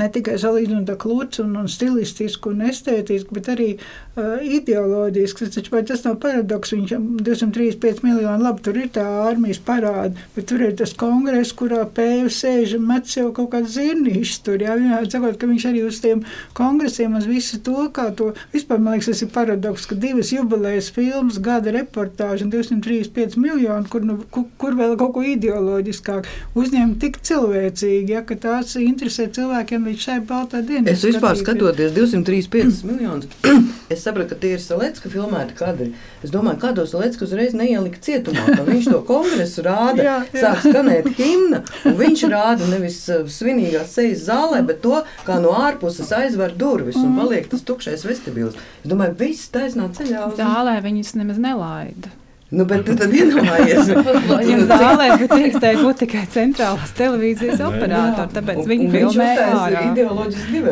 ne tikai salīdzinot ar klūču, un, un stilistisku un estētisku, bet arī uh, ideoloģisku. Taču, tas nav paradoks. Viņš 235 miljoni labi tur ir tā armijas parāda, bet tur ir tas kongress, kurā pēju sēž un met sev kaut kāds zirnīšs tur. Jā, vienmēr sakot, ka viņš arī uz tiem kongresiem, uz visu to, kā to, vispār man liekas, tas ir paradoks, ka divas jubilejas filmas, gada reportāža un 235 miljoni, kur, nu, kur, kur vēl kaut ko ideoloģiskāk uzņemt tik cilvēcīgi, ja, ka tās interesē cilvēkiem līdz šai baltā dienai. Es vispār skatoties 235 (clears throat) miljonus, (clears throat) es sapratu, ka tie ir Salecka filmēti kadri. Es domāju, kādos Salecka uzreiz neielika cietumā, ka viņš to kongresu rāda, (laughs) jā, jā. sāk skanēt himna, un viņš rāda nevis uh, svinīgās sejas zālē, bet to, kā no ārpuses aizver durvis un mm. paliek tas tukšais vestibils. Es domāju, viss taisnā ceļā. Uz... Zālē viņus nemaz nelaida. Nu, bet tu tad iedomājies, (laughs) viņam zālē drīkstēja būt tikai centrālās televīzijas operātori, tāpēc viņi filmēja ārā. ideoloģiski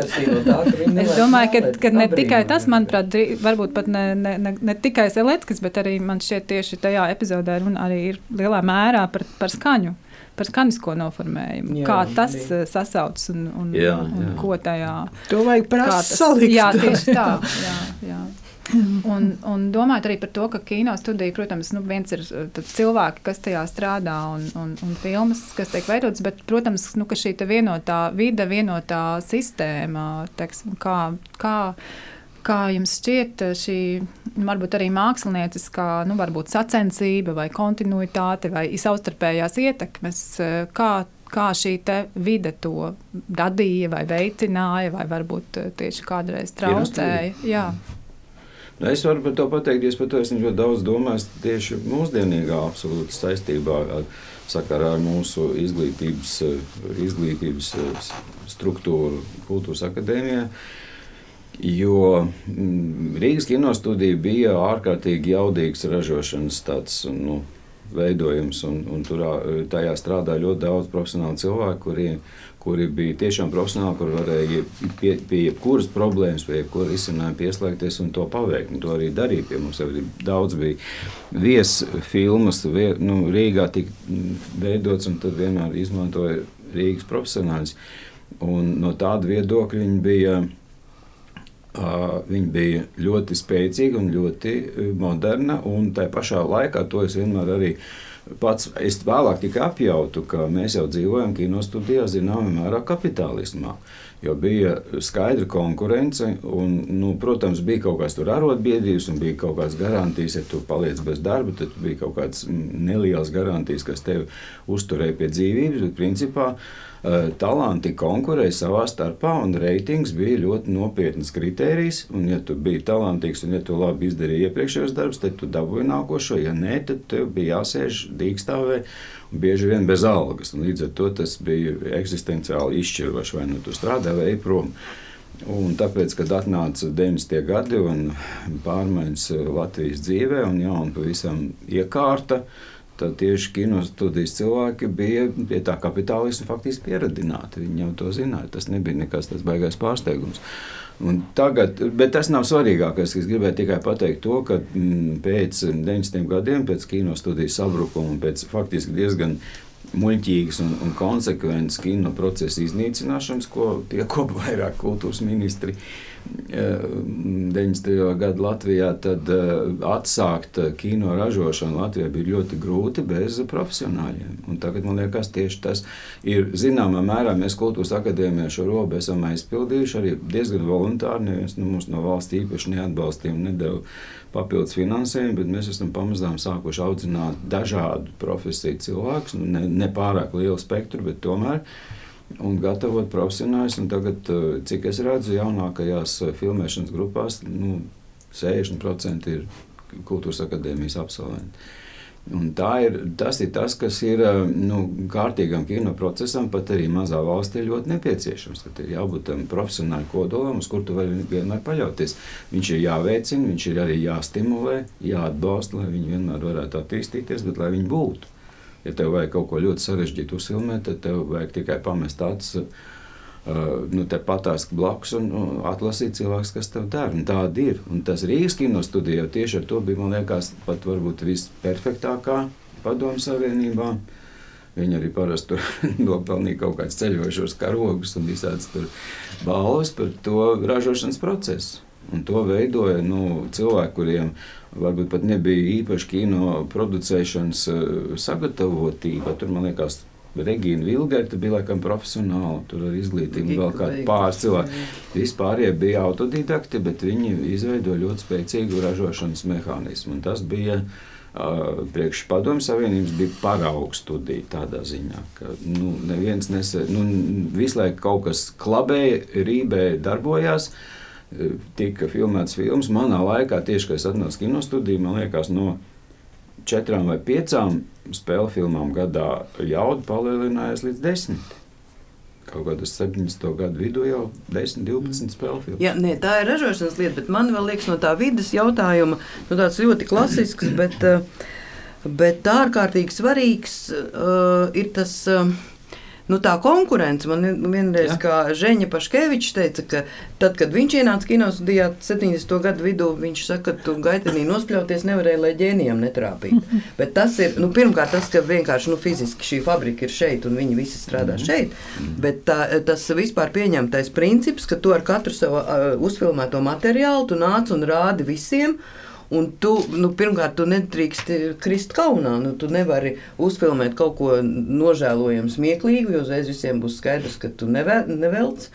ka viņi Es domāju, ka, ka ne tikai tas, manuprāt, varbūt pat ne, ne, ne, ne tikai Zeleckis, bet arī man šķiet tieši tajā epizodē runa arī ir lielā mērā par, par skaņu par skanisko noformējumu. Jā, kā tas jā. sasaucas un, un, jā, jā. un ko tajā. To vajag prasīt. Jā, tieši tā. (laughs) Jā, jā. Un, un domājot arī par to, ka kino studija, protams, nu, viens ir uh, cilvēki, kas tajā strādā, un, un, un filmas, kas tiek veidotas, bet, protams, nu, ka šī vienotā vide, vienotā sistēma, teksim, kā, kā, kā jums šķiet šī varbūt arī mākslinieckā, nu, varbūt sacensība vai kontinuitāte vai savstarpējās ietekmes, uh, kā kā šī vide to radīja, vai veicināja, vai varbūt tieši kādreiz traucēja. Jā. Nu, es varu par to pateikt, es par to esmu ļoti daudz domājis tieši mūsdienīgā absolūti saistībā ar, sakarā ar mūsu izglītības, izglītības struktūru kultūras akadēmijā. Jo mm, Rīgas kinostudija bija ārkārtīgi jaudīgs ražošanas tāds, nu, veidojums. Un, un tur tajā strādā ļoti daudz profesionālu cilvēku, kuriem kuri bija tiešām profesionāli, kur varēja pie, pie jebkuras problēmas, pie jebkura izcinājuma pieslēgties un to paveikt. Un to arī darīja pie mums. Arī daudz bija viesfilmas, vie, nu, Rīgā tika veidots un tad vienmēr izmantoja Rīgas profesionāļus. Un no tāda viedokļa viņi bija. Uh, viņa bija ļoti spēcīga un ļoti moderna, un tā pašā laikā to es vienmēr arī uh, pats es vēlāk tikai apjautu, ka mēs jau dzīvojam kinostudijā zināmā mērā kapitālismā. Jo bija skaidra konkurence, un, nu, protams, bija kaut kādas arotbiedrības, un bija kaut kādas garantijas, ja tu paliec bez darba, tad bija kaut kādas nelielas garantijas, kas tevi uzturēja pie dzīvības. Bet, principā, uh, talanti konkurēja savā starpā, un reitings bija ļoti nopietns kritērijs. Un, ja tu biji talantīgs un ja tu labi izdarīji iepriekšējos darbus, tad tu dabūji nākošo. Ja nē, tad tev bija jāsēž dīkstāvē bieži vien bez algas. Un līdz ar to tas bija eksistenciāli izšķiroši, vai nu tu strādā vai ej prom. Un tāpēc, kad atnāca 90. gadi un pārmaiņas Latvijas dzīvē, un jauna pavisam iekārta, uh, tad tieši kinostudijas cilvēki bija pie tā kapitālisma faktiski pieradināti. Viņi jau to zināja. Tas nebija nekas tāds baisais pārsteigums. Un tagad, bet tas nav svarīgākais. Es gribēju tikai pateikt to, ka mm, pēc 90 gadiem, pēc kinostudijas sabrukuma pēc faktiski diezgan muļķīgas un, un konsekventas kino procesa iznīcināšanas, ko piekopa vairāk kultūras ministri. Uh, 90. gada Latvijā, tad eh, atsākt kino ražošanu Latvijā bija ļoti grūti bez profesionāļiem. Un tagad man liekas, tieši tas ir zināmā mērā mēs kultūras akadēmijā šo robu esam aizpildījuši arī diezgan voluntāri. Neviens nu, mums no valsts īpaši neatbalstīja un nedēļa papildus finansējumu, bet mēs esam pamazām sākuši audzināt dažādu profesiju cilvēkus, nu, ne, ne pārāk lielu spektru, bet tomēr un gatavot profesionāļus. Tagad, eh, cik es redzu, jaunākajās eh, filmēšanas grupās nu, 60% ir kultūras akadēmijas absolventi. Un ir, tas ir tas, kas ir eh, nu, kārtīgam kino procesam, pat arī mazā valstī ļoti nepieciešams. Ir jābūt tam profesionālam kodolam, uz kuru tu vari vienmēr paļauties. Viņš ir jāveicina, viņš ir arī jāstimulē, jāatbalsta, lai viņi vienmēr varētu attīstīties, bet lai viņi būtu. Ja tev vajag kaut ko ļoti sarežģītu uzfilmēt, tad tev vajag tikai pamest acis. Uh, nu, te patās blakus un uh, atlasīt cilvēku, kas tev dara. Un tāda ir. Un tas Rīgas kino studija tieši ar to bija, man liekas, pat varbūt visperfektākā padomu savienībā. Viņi arī parasti (laughs) nopelnīja kaut kādus ceļojošos karogus un visādas balvas par to ražošanas procesu. Un to veidoja nu, cilvēki, kuriem varbūt pat nebija īpaši kino producēšanas uh, sagatavotība. Tur man liekas, Regīna Vilgerte bija laikam profesionāla, tur ar izglītību vēl kādi pāris cilvēki. Vispārējie bija autodidakti, bet viņi izveidoja ļoti spēcīgu ražošanas mehānismu. Un tas bija uh, priekš padomju savienības bija paraugs studija tādā ziņā, ka nu, neviens nese, nu, visu laiku kaut kas klabēja, rībēja, darbojās. Uh, tika filmēts filmas. Manā laikā, tieši kad es atnācu kinostudijā, man liekas, no četrām vai piecām spēļu filmām gadā jauda palielinājās līdz desmit. Kaut kādā 70. gadu vidū jau 10, 12 spēļu filmu. Jā, nē, tā ir ražošanas lieta, bet man liekas, no tā vidas jautājuma, nu, tāds ļoti klasisks, bet, eh, bet ārkārtīgi svarīgs uh, ir tas. Uh, nu, tā konkurence. Man vienreiz, ja. kā Žēņa Paškevičs teica, ka tad, kad viņš ienāca kinostudijā 70. gadu vidū, viņš saka, ka tu gaitenī nospļauties nevarēja, lai ģēnijam netrāpītu. (laughs) Bet tas ir, nu, pirmkārt, tas, ka vienkārši nu, fiziski šī fabrika ir šeit un viņi visi strādā mm šeit. Bet tā, tas vispār pieņemtais princips, ka tu ar katru savu uh, uzfilmēto materiālu tu nāc un rādi visiem. Un tu, nu, pirmkārt, tu nedrīkst krist kaunā. Nu, tu nevari uzfilmēt kaut ko nožēlojamu, smieklīgu, jo uzreiz visiem būs skaidrs, ka tu nevel, nevelc.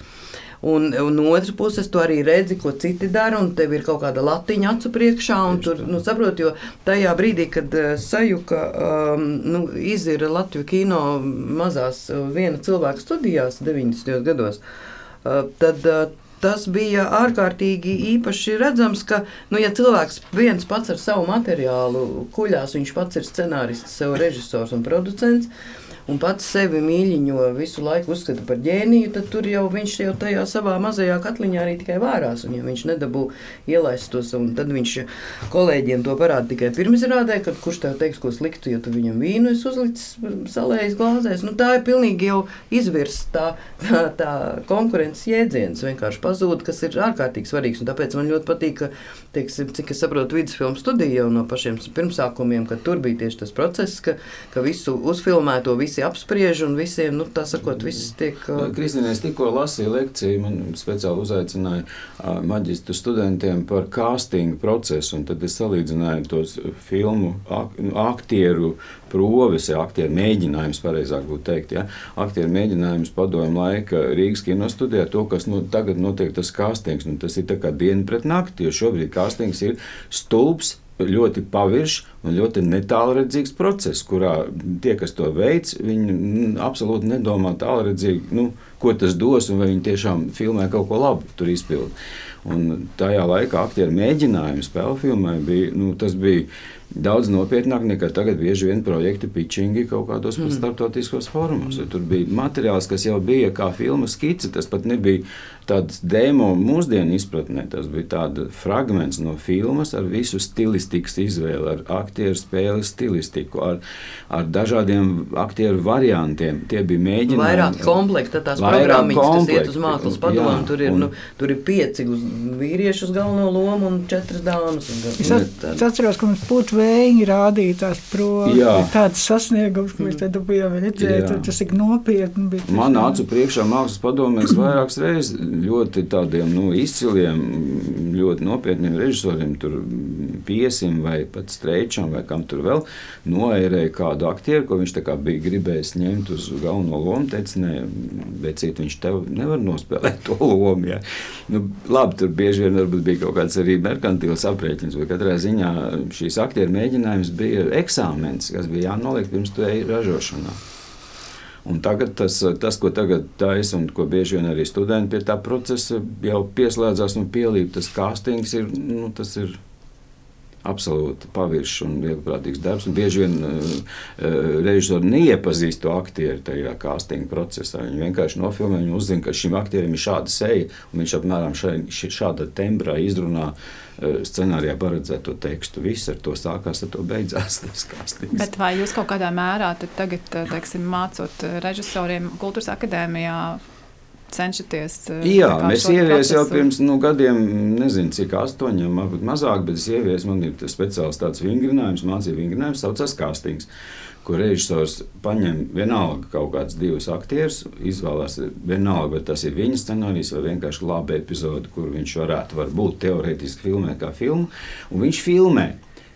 Un, un no otras puses, tu arī redzi, ko citi dara, un tev ir kaut kāda latiņa acu priekšā. Tur, nu, saprot, jo tajā brīdī, kad uh, sajuka um, nu, izira Latvijas kino mazās uh, viena cilvēka studijās 90. gados, uh, tad uh, tas bija ārkārtīgi īpaši redzams, ka, nu, ja cilvēks viens pats ar savu materiālu kuļās, viņš pats ir scenārists, sev režisors un producents. Un pats sevi mīļiņo, visu laiku uzskata par ģēniju, tad tur jau viņš jau tajā savā mazajā katliņā arī tikai vērās. Un, ja viņš nedabū ielaist tos, tad viņš kolēģiem to parāda tikai pirmizrādē, kad kurš tev teiks, ko sliktu, jo tu viņam vīnu esi uzlicis salējas glāzēs. Nu, tā ir pilnīgi jau izvirsta tā, tā, tā konkurences jēdziens, vienkārši pazūd, kas ir ārkārtīgi svarīgs. Tāpēc man ļoti patīk, ka, teiksim, cik es saprotu, vidusfilmu studija jau no pašiem pirmsākumiem, ka tur bija tieši tas process, ka, ka visu uzfilmēto visi apspriež un visiem, nu, tā sakot, viss tiek. Kristīne, es tikko lasīju lekciju, man speciāli uzaicināja maģistru studentiem par castingu procesu, un tad es salīdzināju tos filmu ak aktieru proves, ja aktieru mēģinājums, pareizāk būtu teikt, ja, aktieru mēģinājums padomu laika Rīgas kinostudijā, to, kas nu, tagad notiek tas castings, nu, tas ir tā kā diena pret nakti, jo šobrīd castings ir stulbs ļoti paviršs un ļoti netālredzīgs process, kurā tie, kas to veids, viņi mm, absolūti nedomā tālredzīgi, nu, ko tas dos un vai viņi tiešām filmē kaut ko labu tur izpildīt. Un tajā laikā aktieru mēģinājums spēļu filmai bija, nu, tas bija daudz nopietnāk nekā tagad bieži vien projekti pitchingi kaut kādos mm. starptautiskos formos. Tur bija materiāls, kas jau bija kā filmu skice, tas pat nebija tāds demo mūsdienu izpratnē. Tas bija tāds fragments no filmas ar visu stilistikas izvēli, ar aktieru spēles stilistiku, ar, ar dažādiem aktieru variantiem. Tie bija mēģinājumi. Vairāk komplekta tās programmas, kas iet uz mākslas padomu. Tur, ir, un, nu, tur ir pieci uz vīriešu uz galveno lomu un četras dāmas. Es, at, es atceros, ka mums būtu vēji rādīt tās promas. Tāds sasniegums, ko mēs te bijām redzējuši, tas ir nopietni. Man acu priekšā mākslas padomēs vairākas reizes ļoti tādiem nu, izciliem, ļoti nopietniem režisoriem, piesim vai pat streičam vai kam tur vēl, noērēja kādu aktieru, ko viņš bija gribējis ņemt uz galveno lomu. Teica, nē, bet cit, viņš tev nevar nospēlēt to lomu. Ja. Nu, labi, tur bieži vien bija kaut kāds arī merkantīls aprēķins, bet katrā ziņā šīs aktieru mēģinājums bija eksāmens, kas bija jānoliek pirms tu ej ražošanā. Un tagad tas, tas, ko tagad taisa un ko bieži vien arī studenti pie tā procesa jau pieslēdzās un pielīp, tas castings ir, nu, tas ir absolūti paviršs un vieglprātīgs darbs. Un bieži vien uh, režisori neiepazīst to aktieru tajā castinga procesā. Viņi vienkārši nofilmē, viņi uzzina, ka šim aktierim ir šāda seja, un viņš apmēram šai, šāda tembrā izrunā uh, scenārijā paredzēto tekstu. Viss ar to sākās, ar to beidzās. (laughs) Bet vai jūs kaut kādā mērā tagad, teiksim, mācot režisoriem kultūras akadēmijā? cenšaties? Eh, Jā, mēs ieviesām jau pirms nu, gadiem, nezinu, cik astoņiem, varbūt mazāk, bet es ieviesu, man ir speciāls tāds vingrinājums, mācību vingrinājums, saucās kastings. Kur režisors paņem vienalga kaut kādus divus aktierus, izvēlās vienalga, vai tas ir viņa scenārijs vai vienkārši laba epizode, kur viņš varētu varbūt teorētiski filmēt kā filmu. Un viņš filmē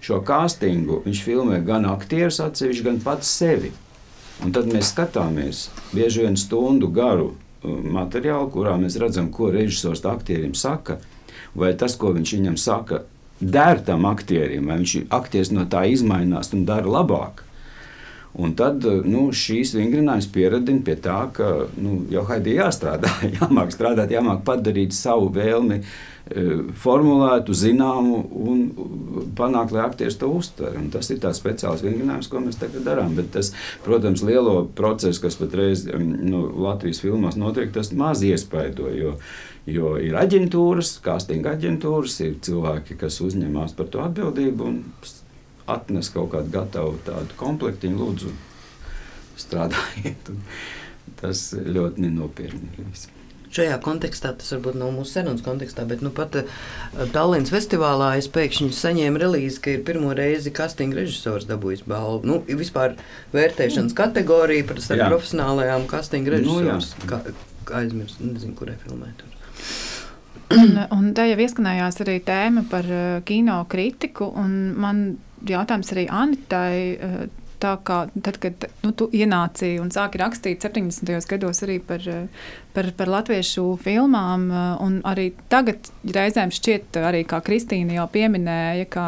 šo castingu, viņš filmē gan aktierus atsevišķi, gan pats sevi. Un tad mēs skatāmies bieži vien stundu garu materiālu, kurā mēs redzam, ko režisors aktierim saka, vai tas, ko viņš viņam saka, der tam aktierim, vai viņš aktieris no tā izmainās un dara labāk. Un tad nu, šīs vingrinājums pieradina pie tā, ka nu, jau Haidī jāstrādā, (laughs) jāmāk strādāt, jāmāk padarīt savu vēlmi E, formulētu, zināmu un panākt, lai aktieris to uztver. Un tas ir tāds speciāls vingrinājums, ko mēs tagad darām. Bet tas, protams, lielo procesu, kas patreiz nu, Latvijas filmās notiek, tas maz iespaido. Jo, jo ir aģentūras, castinga aģentūras, ir cilvēki, kas uzņemas par to atbildību un atnes kaut kādu gatavu tādu komplektiņu, lūdzu, strādājiet. Tas ļoti nenopietni ir. Šajā kontekstā tas varbūt nav mūsu sarunas kontekstā, bet nu, pat uh, Tallinas festivālā es pēkšņi saņēmu relīzi, ka ir pirmo reizi casting režisors dabūjis balvu. Nu, vispār vērtēšanas kategorija par starp profesionālajām casting režisors. Nu, kā, kā aizmirst, nezinu, kurai filmē tur. Un, un tā jau ieskanējās arī tēma par uh, kino kritiku. Man jautājums arī Anitai. Uh, tā kā tad, kad nu, tu ienāci un sāki rakstīt 70. gados arī par, par, par latviešu filmām, un arī tagad reizēm šķiet, arī kā Kristīna jau pieminēja, ka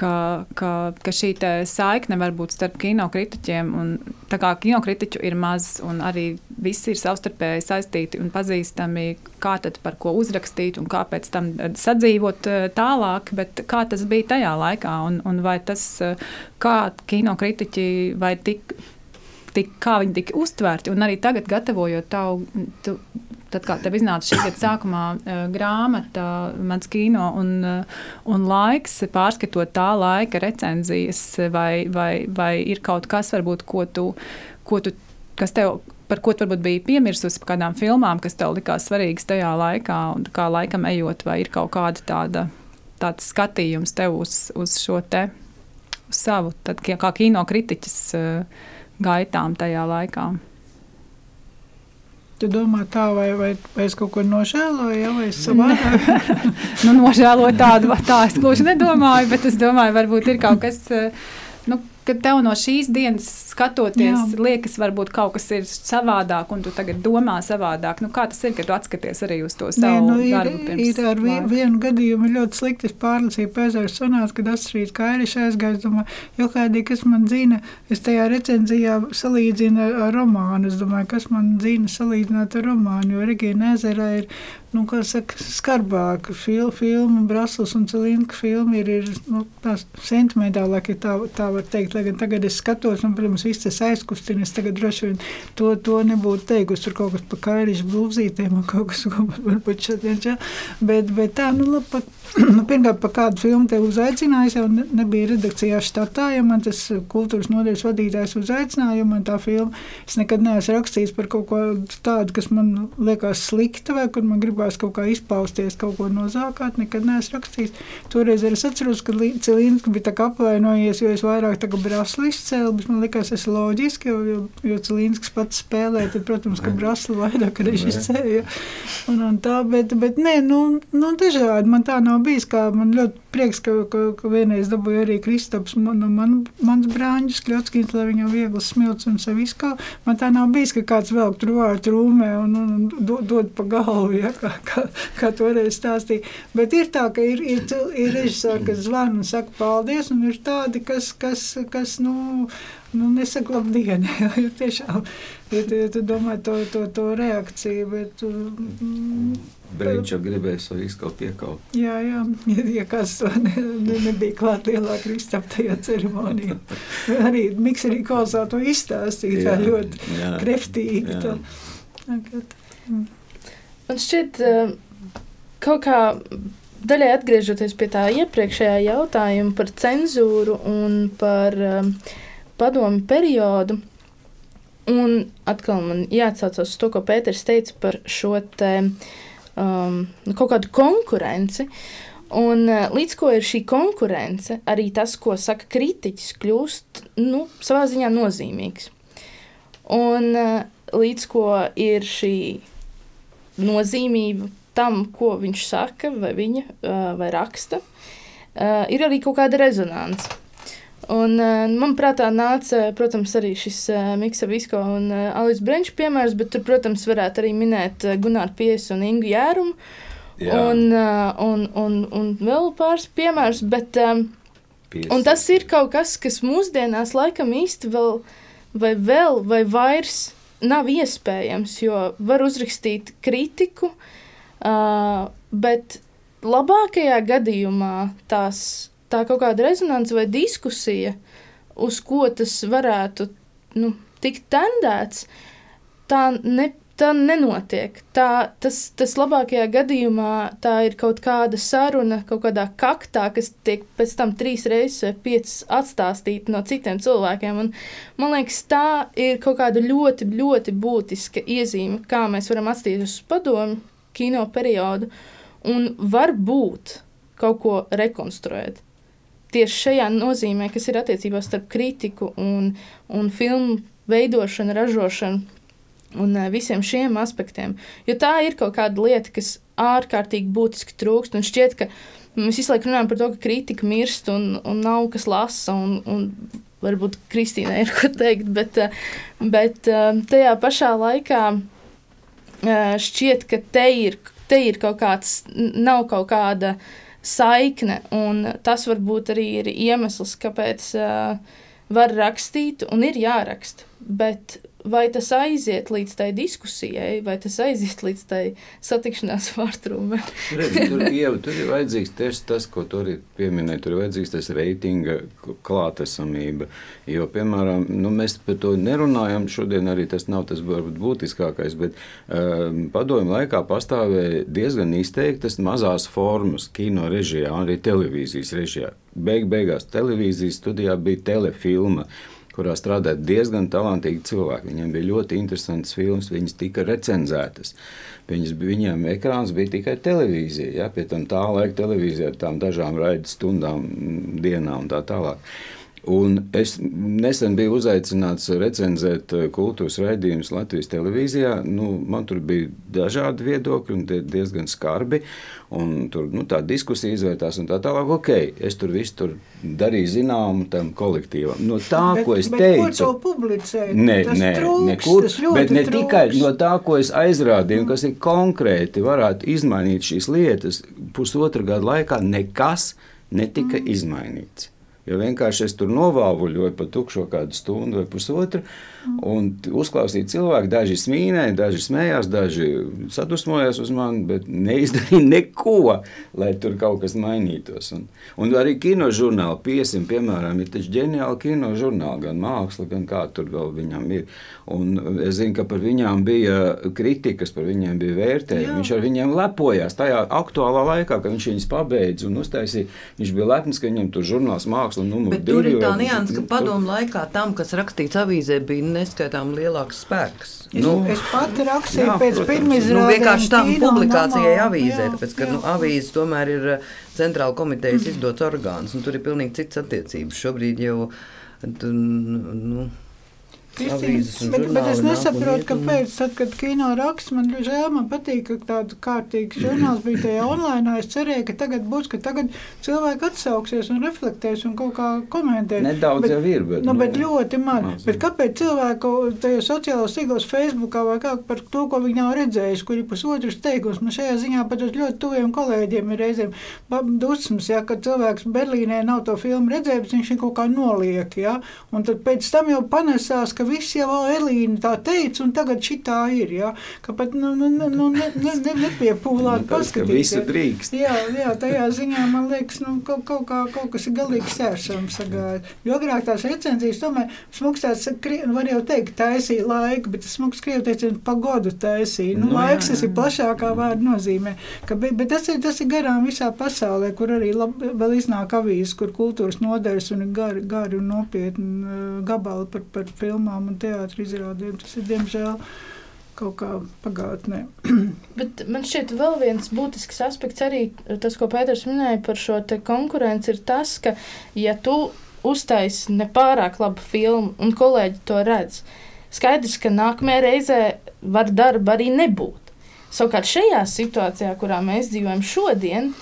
ka, ka, ka šī saikne var būt starp kinokritiķiem. Un, tā kā kinokritiķu ir maz, un arī visi ir savstarpēji saistīti un pazīstami, kā tad par ko uzrakstīt un kāpēc tam sadzīvot eh, tālāk, bet kā tas bija tajā laikā, un, un vai tas, eh, kā kinokritiķi vai tik tik, kā viņi tika uztverti. Un arī tagad, gatavojot tavu, tu, tad, kad tev iznāca šī gada sākumā uh, grāmata, mans kino un, uh, un laiks, pārskatot tā laika recenzijas, vai, vai, vai ir kaut kas, varbūt, ko tu, ko tu kas tev. Par ko tu varbūt biji piemirsusi, par kādām filmām, kas tev likās svarīgas tajā laikā, un kā laikam ejot, vai ir kaut kāda tāda, tāds skatījums tev uz, uz šo te uz savu, tad, kā kino kritiķis uh, gaitām tajā laikā. Tu domā tā, vai, vai, vai es kaut ko nožēloju, ja, vai es savādāk? (laughs) nu, nožēloju tādu, tā es gluži nedomāju, bet es domāju, varbūt ir kaut kas, nu, ka tev no šīs dienas skatoties, Jā. liekas, varbūt kaut kas ir savādāk, un tu tagad domā savādāk. Nu, kā tas ir, kad tu atskaties arī uz to savu Nē, nu, ir, darbu? Ir ar vien, vienu gadījumu ļoti slikti. Es pārlasīju pēcērs sanāca, kad Astrīds Kairiši aizgāja. Es domāju, jo kādī, kas man zina, es tajā recenzijā salīdzinu ar romānu. Es domāju, kas man zina salīdzināt ar romānu, jo Regīna ezerā ir nu, saka, skarbāka fil, filma, Brasels un Celinka filma ir, ir nu, sentimentālāk, ja tā, tā var teikt. Lai gan tagad es skatos, un, protams, viss tas aizkustina, es tagad droši vien to, to nebūtu teikusi, tur kaut kas pa kairišu blūzītēm un kaut kas, ko varbūt šodien čā. Bet, bet tā, nu, labi, pat, (clears throat) nu, pirmkārt, pa kādu filmu te uzaicināju, jau ne, nebija redakcijā štatā, ja man tas kultūras nodeļas vadītājs uzaicināja, jo man tā filma, es nekad neesmu rakstījis par kaut ko tādu, kas man liekas slikta vai kur man grib gribās kaut kā izpausties, kaut ko nozākāt, nekad neesmu rakstījis. Toreiz es atceros, ka Cilīns bija apvainojies, jo es vairāk tā kā brasli izcēlu, bet man tas ir loģiski, jo, jo, jo Cilīns pats spēlē, tad, protams, ka brasli vairāk režisēja. Un, un tā, bet, bet nē, nu, nu, dažādi man tā nav bijis, kā man ļoti prieks, ka, ka, ka vienreiz dabūja arī Kristaps man, man, mans brāņš Kļotskins, lai viņam viegli smilts un sev izkau. Man tā nav bijis, ka kāds vēl tur vārtu rūmē un, un, un dod, dod pa galvu, ja, kā, kā, kā toreiz stāstīja. Bet ir tā, ka ir, ir, ir režisāri, kas zvana un saka paldies, un ir tādi, kas, kas, kas nu, nu nesaka labdien, (laughs) tiešām, ja tu, ja tu domā to, to, to reakciju, bet... Mm, Brīdis jau gribēja savu izkaut iekaut. Jā, jā, ja, (laughs) ja kāds to ne, ne, nebija klāt lielā kristap tajā ceremonijā. arī mikserī kolosā to izstāstīja tā ļoti jā, kreftīgi. Jā. Tā. Tagad, mm. Man šķiet, eh, kaut kā daļai atgriežoties pie tā iepriekšējā jautājuma par cenzūru un par um, padomu periodu, un atkal man jāatsaucas uz to, ko Pēters teica par šo te uh, um, kaut kādu konkurenci. Un uh, līdz ko ir šī konkurence, arī tas, ko saka kritiķis, kļūst nu, savā ziņā nozīmīgs. Un uh, līdz ko ir šī nozīmība tam, ko viņš saka, vai viņa uh, vai raksta, ir arī kaut kāda rezonance. Un, eh, man prātā nāca, protams, arī šis uh, Miksa Visko un uh, Alis Brenča piemērs, bet tur, protams, varētu arī minēt Gunāru Piesu un Ingu Jērumu. Jā. Un, un, un, un vēl pāris piemērus, bet un tas ir kaut kas, kas mūsdienās laikam īsti vēl vai vēl vai vairs nav iespējams, jo var uzrakstīt kritiku, bet labākajā gadījumā tās tā kaut kāda rezonance vai diskusija, uz ko tas varētu nu, tikt tendēts, tā, ne, tā nenotiek. Tā, tas, tas labākajā gadījumā tā ir kaut kāda saruna, kaut kādā kaktā, kas tiek pēc tam trīs reizes vai piecas atstāstīta no citiem cilvēkiem. Un, man liekas, tā ir kaut kāda ļoti, ļoti būtiska iezīme, kā mēs varam atstīt uz padomu kino periodu un varbūt kaut ko rekonstruēt tieši šajā nozīmē, kas ir attiecībās starp kritiku un, un filmu veidošanu, ražošanu un uh, visiem šiem aspektiem. Jo tā ir kaut kāda lieta, kas ārkārtīgi būtiski trūkst. Un šķiet, ka mēs visu laiku runājam par to, ka kritika mirst un, un nav kas lasa. Un, un varbūt Kristīnai ir (laughs) ko teikt, bet, uh, bet uh, tajā pašā laikā šķiet, ka te ir, te ir kaut kāds, nav kaut kāda uh, saikne. Tas varbūt arī ir iemesls, kāpēc uh, var rakstīt un ir jāraksta. Bet vai tas aiziet līdz tai diskusijai, vai tas aiziet līdz tai satikšanās vārtrūmē? tur, jau, tur ir vajadzīgs tieši tas, ko tu arī pieminēji. Tur ir vajadzīgs tas reitinga klātesamība. Jo, piemēram, nu, mēs par to nerunājam šodien, arī tas nav tas varbūt būtiskākais, bet um, padomju laikā pastāvēja diezgan izteiktas mazās formas kino režijā, arī televīzijas režijā. Beig beigās televīzijas studijā bija telefilma kurā strādāja diezgan talantīgi cilvēki. Viņiem bija ļoti interesants filmas, viņas tika recenzētas. Viņas, viņiem ekrāns bija tikai televīzija, ja, pie tam tā laika televīzija ar tām dažām raidījuma stundām dienā un tā tālāk. Un es nesen biju uzaicināts recenzēt eh, kultūras raidījumus Latvijas televīzijā. Nu, man tur bija dažādi viedokļi, un diezgan skarbi. Tur nu, tā diskusija izvērtās, un tā tālāk. Okay, es tur visu tur darīju zināmu tam kolektīvam. No tā, bet, ko es bet teicu, nē, nē, nekur, bet ne trūks. tikai no tā, ko es aizrādīju, kas ir konkrēti, varētu izmainīt šīs lietas. Pusotra gada laikā nekas netika mm. izmainīts. Jo vienkārši es tur novāvuļoju pa tukšo kādu stundu vai pusotru. Un uzklausīja cilvēki, daži smīnēja, daži smējās, daži sadusmojās uz mani, bet neizdarīja neko, lai tur kaut kas mainītos. Un, un arī kinožurnāli, piesim, piemēram, ir taču ģeniāli kinožurnāli, gan māksla, gan kā tur vēl viņam ir. Un es zinu, ka par viņām bija kritikas, par viņiem bija vērtējumi. Viņš ar viņiem lepojās tajā aktuālā laikā, kad viņš viņus pabeidza un uztaisīja. Viņš bija lepns, ka viņam tur žurnāls māksla numur Bet divi. Tur ir tā nianses, ka padomu laikā tam, kas rakstīts avīzē, bija neskaitām lielāks spēks. Es, nu, es pati rakstīju jā, pēc pirmizrādēm. Nu, vienkārši tam publikācijai avīzē, jā, tāpēc, ka jā. nu, avīzes tomēr ir eh, centrāla komitejas izdots orgāns, un tur ir pilnīgi cits attiecības. Šobrīd jau, nu, Kristīna, bet, bet es nesaprotu, kāpēc, tad, kad kino raksts, man žēl, man patīk, ka tāda kārtīga žurnāls bija tajā online. Es cerēju, ka tagad būs, ka tagad cilvēki atsauksies un reflektēs un kaut kā komentēs. Nedaudz bet, jau ir, bet, nu, bet ļoti maz. maz bet kāpēc cilvēku tajā sociālajos tīklos, Facebookā vai kā par to, ko viņi nav redzējuši, kur ir pusotrs teikums, man šajā ziņā pat uz ļoti tuviem kolēģiem ir reizēm dusmas, ja, ka cilvēks Berlīnē nav to filmu redzējis, viņš ir kaut kā noliek, ja, un tad pēc tam jau panesās, ka viss jau Elīna tā teica, un tagad šī tā ir. Ja? Ka pat nu, nu, nu, nu ne, ne, ne, nepiepūlāt, nu, paskatīties. Visu drīkst. Jā, jā, tajā ziņā man liekas, nu, kaut, kaut, kā, kaut kas ir galīgi sēršams sagājis. Jo agrāk tās recenzijas, tomēr smuks tāds, var jau teikt, taisīja laiku, bet smuks krievu teiciens pagodu taisīja. Nu, nu, laiks tas ir plašākā vārda nozīmē. Ka, bet, bet tas ir, tas ir garām visā pasaulē, kur arī lab, vēl iznāk avīzes, kur kultūras nodaļas un ir gari, gari un nopietni uh, gabali par, par filmām filmām un teātris izrādēm. Tas ir diemžēl kaut kā pagātnē. (clears throat) Bet man šķiet, vēl viens būtisks aspekts arī tas, ko Pēters minēja par šo konkurenci, ir tas, ka, ja tu uztaisi nepārāk labu filmu un kolēģi to redz, skaidrs, ka nākamajā reizē var darba arī nebūt. Savukārt šajā situācijā, kurā mēs dzīvojam šodien,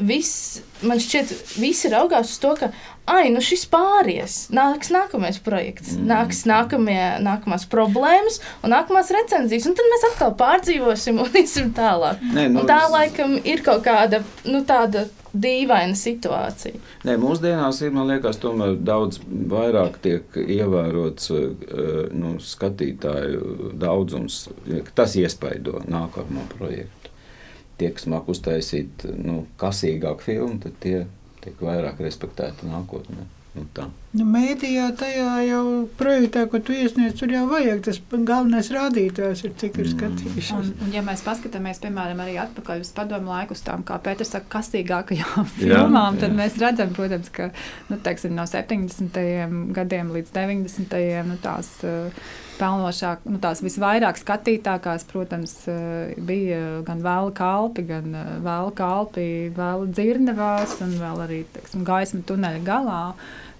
viss, man šķiet, visi raugās uz to, ka ai, nu šis pāries, nāks nākamais projekts, mm. nāks nākamie, nākamās problēmas un nākamās recenzijas, un tad mēs atkal pārdzīvosim un (laughs) iesim tālāk. Nē, nu, un tā laikam ir kaut kāda nu, tāda dīvaina situācija. Nē, mūsdienās ir liekas, daudz vairāk tiek ievērots eh, nu, skatītāju daudzums. Tas iespaido nākamo projektu. Tie, kas māk uztaisīt nu, kasīgāku filmu, tad tie tiek vairāk respektēta nākotnē. Nu, tā. Nu, mēdījā tajā jau projektā, ko tu iesniedz, tur jau vajag tas galvenais rādītājs, ir cik ir mm. skatījušies. Un, un, ja mēs paskatāmies, piemēram, arī atpakaļ uz padomu laiku, uz tām, kā Pēters saka, kastīgākajām (laughs) filmām, jā, tad jā. mēs redzam, protams, ka nu, teiksim, no 70. gadiem līdz 90. nu, tās. Uh, pelnošāk, nu, tās visvairāk skatītākās, protams, eh, bija gan vēla kalpi, gan eh, vēla kalpi, vēla dzirnavās un vēl arī teiksim, gaisma tuneļa galā.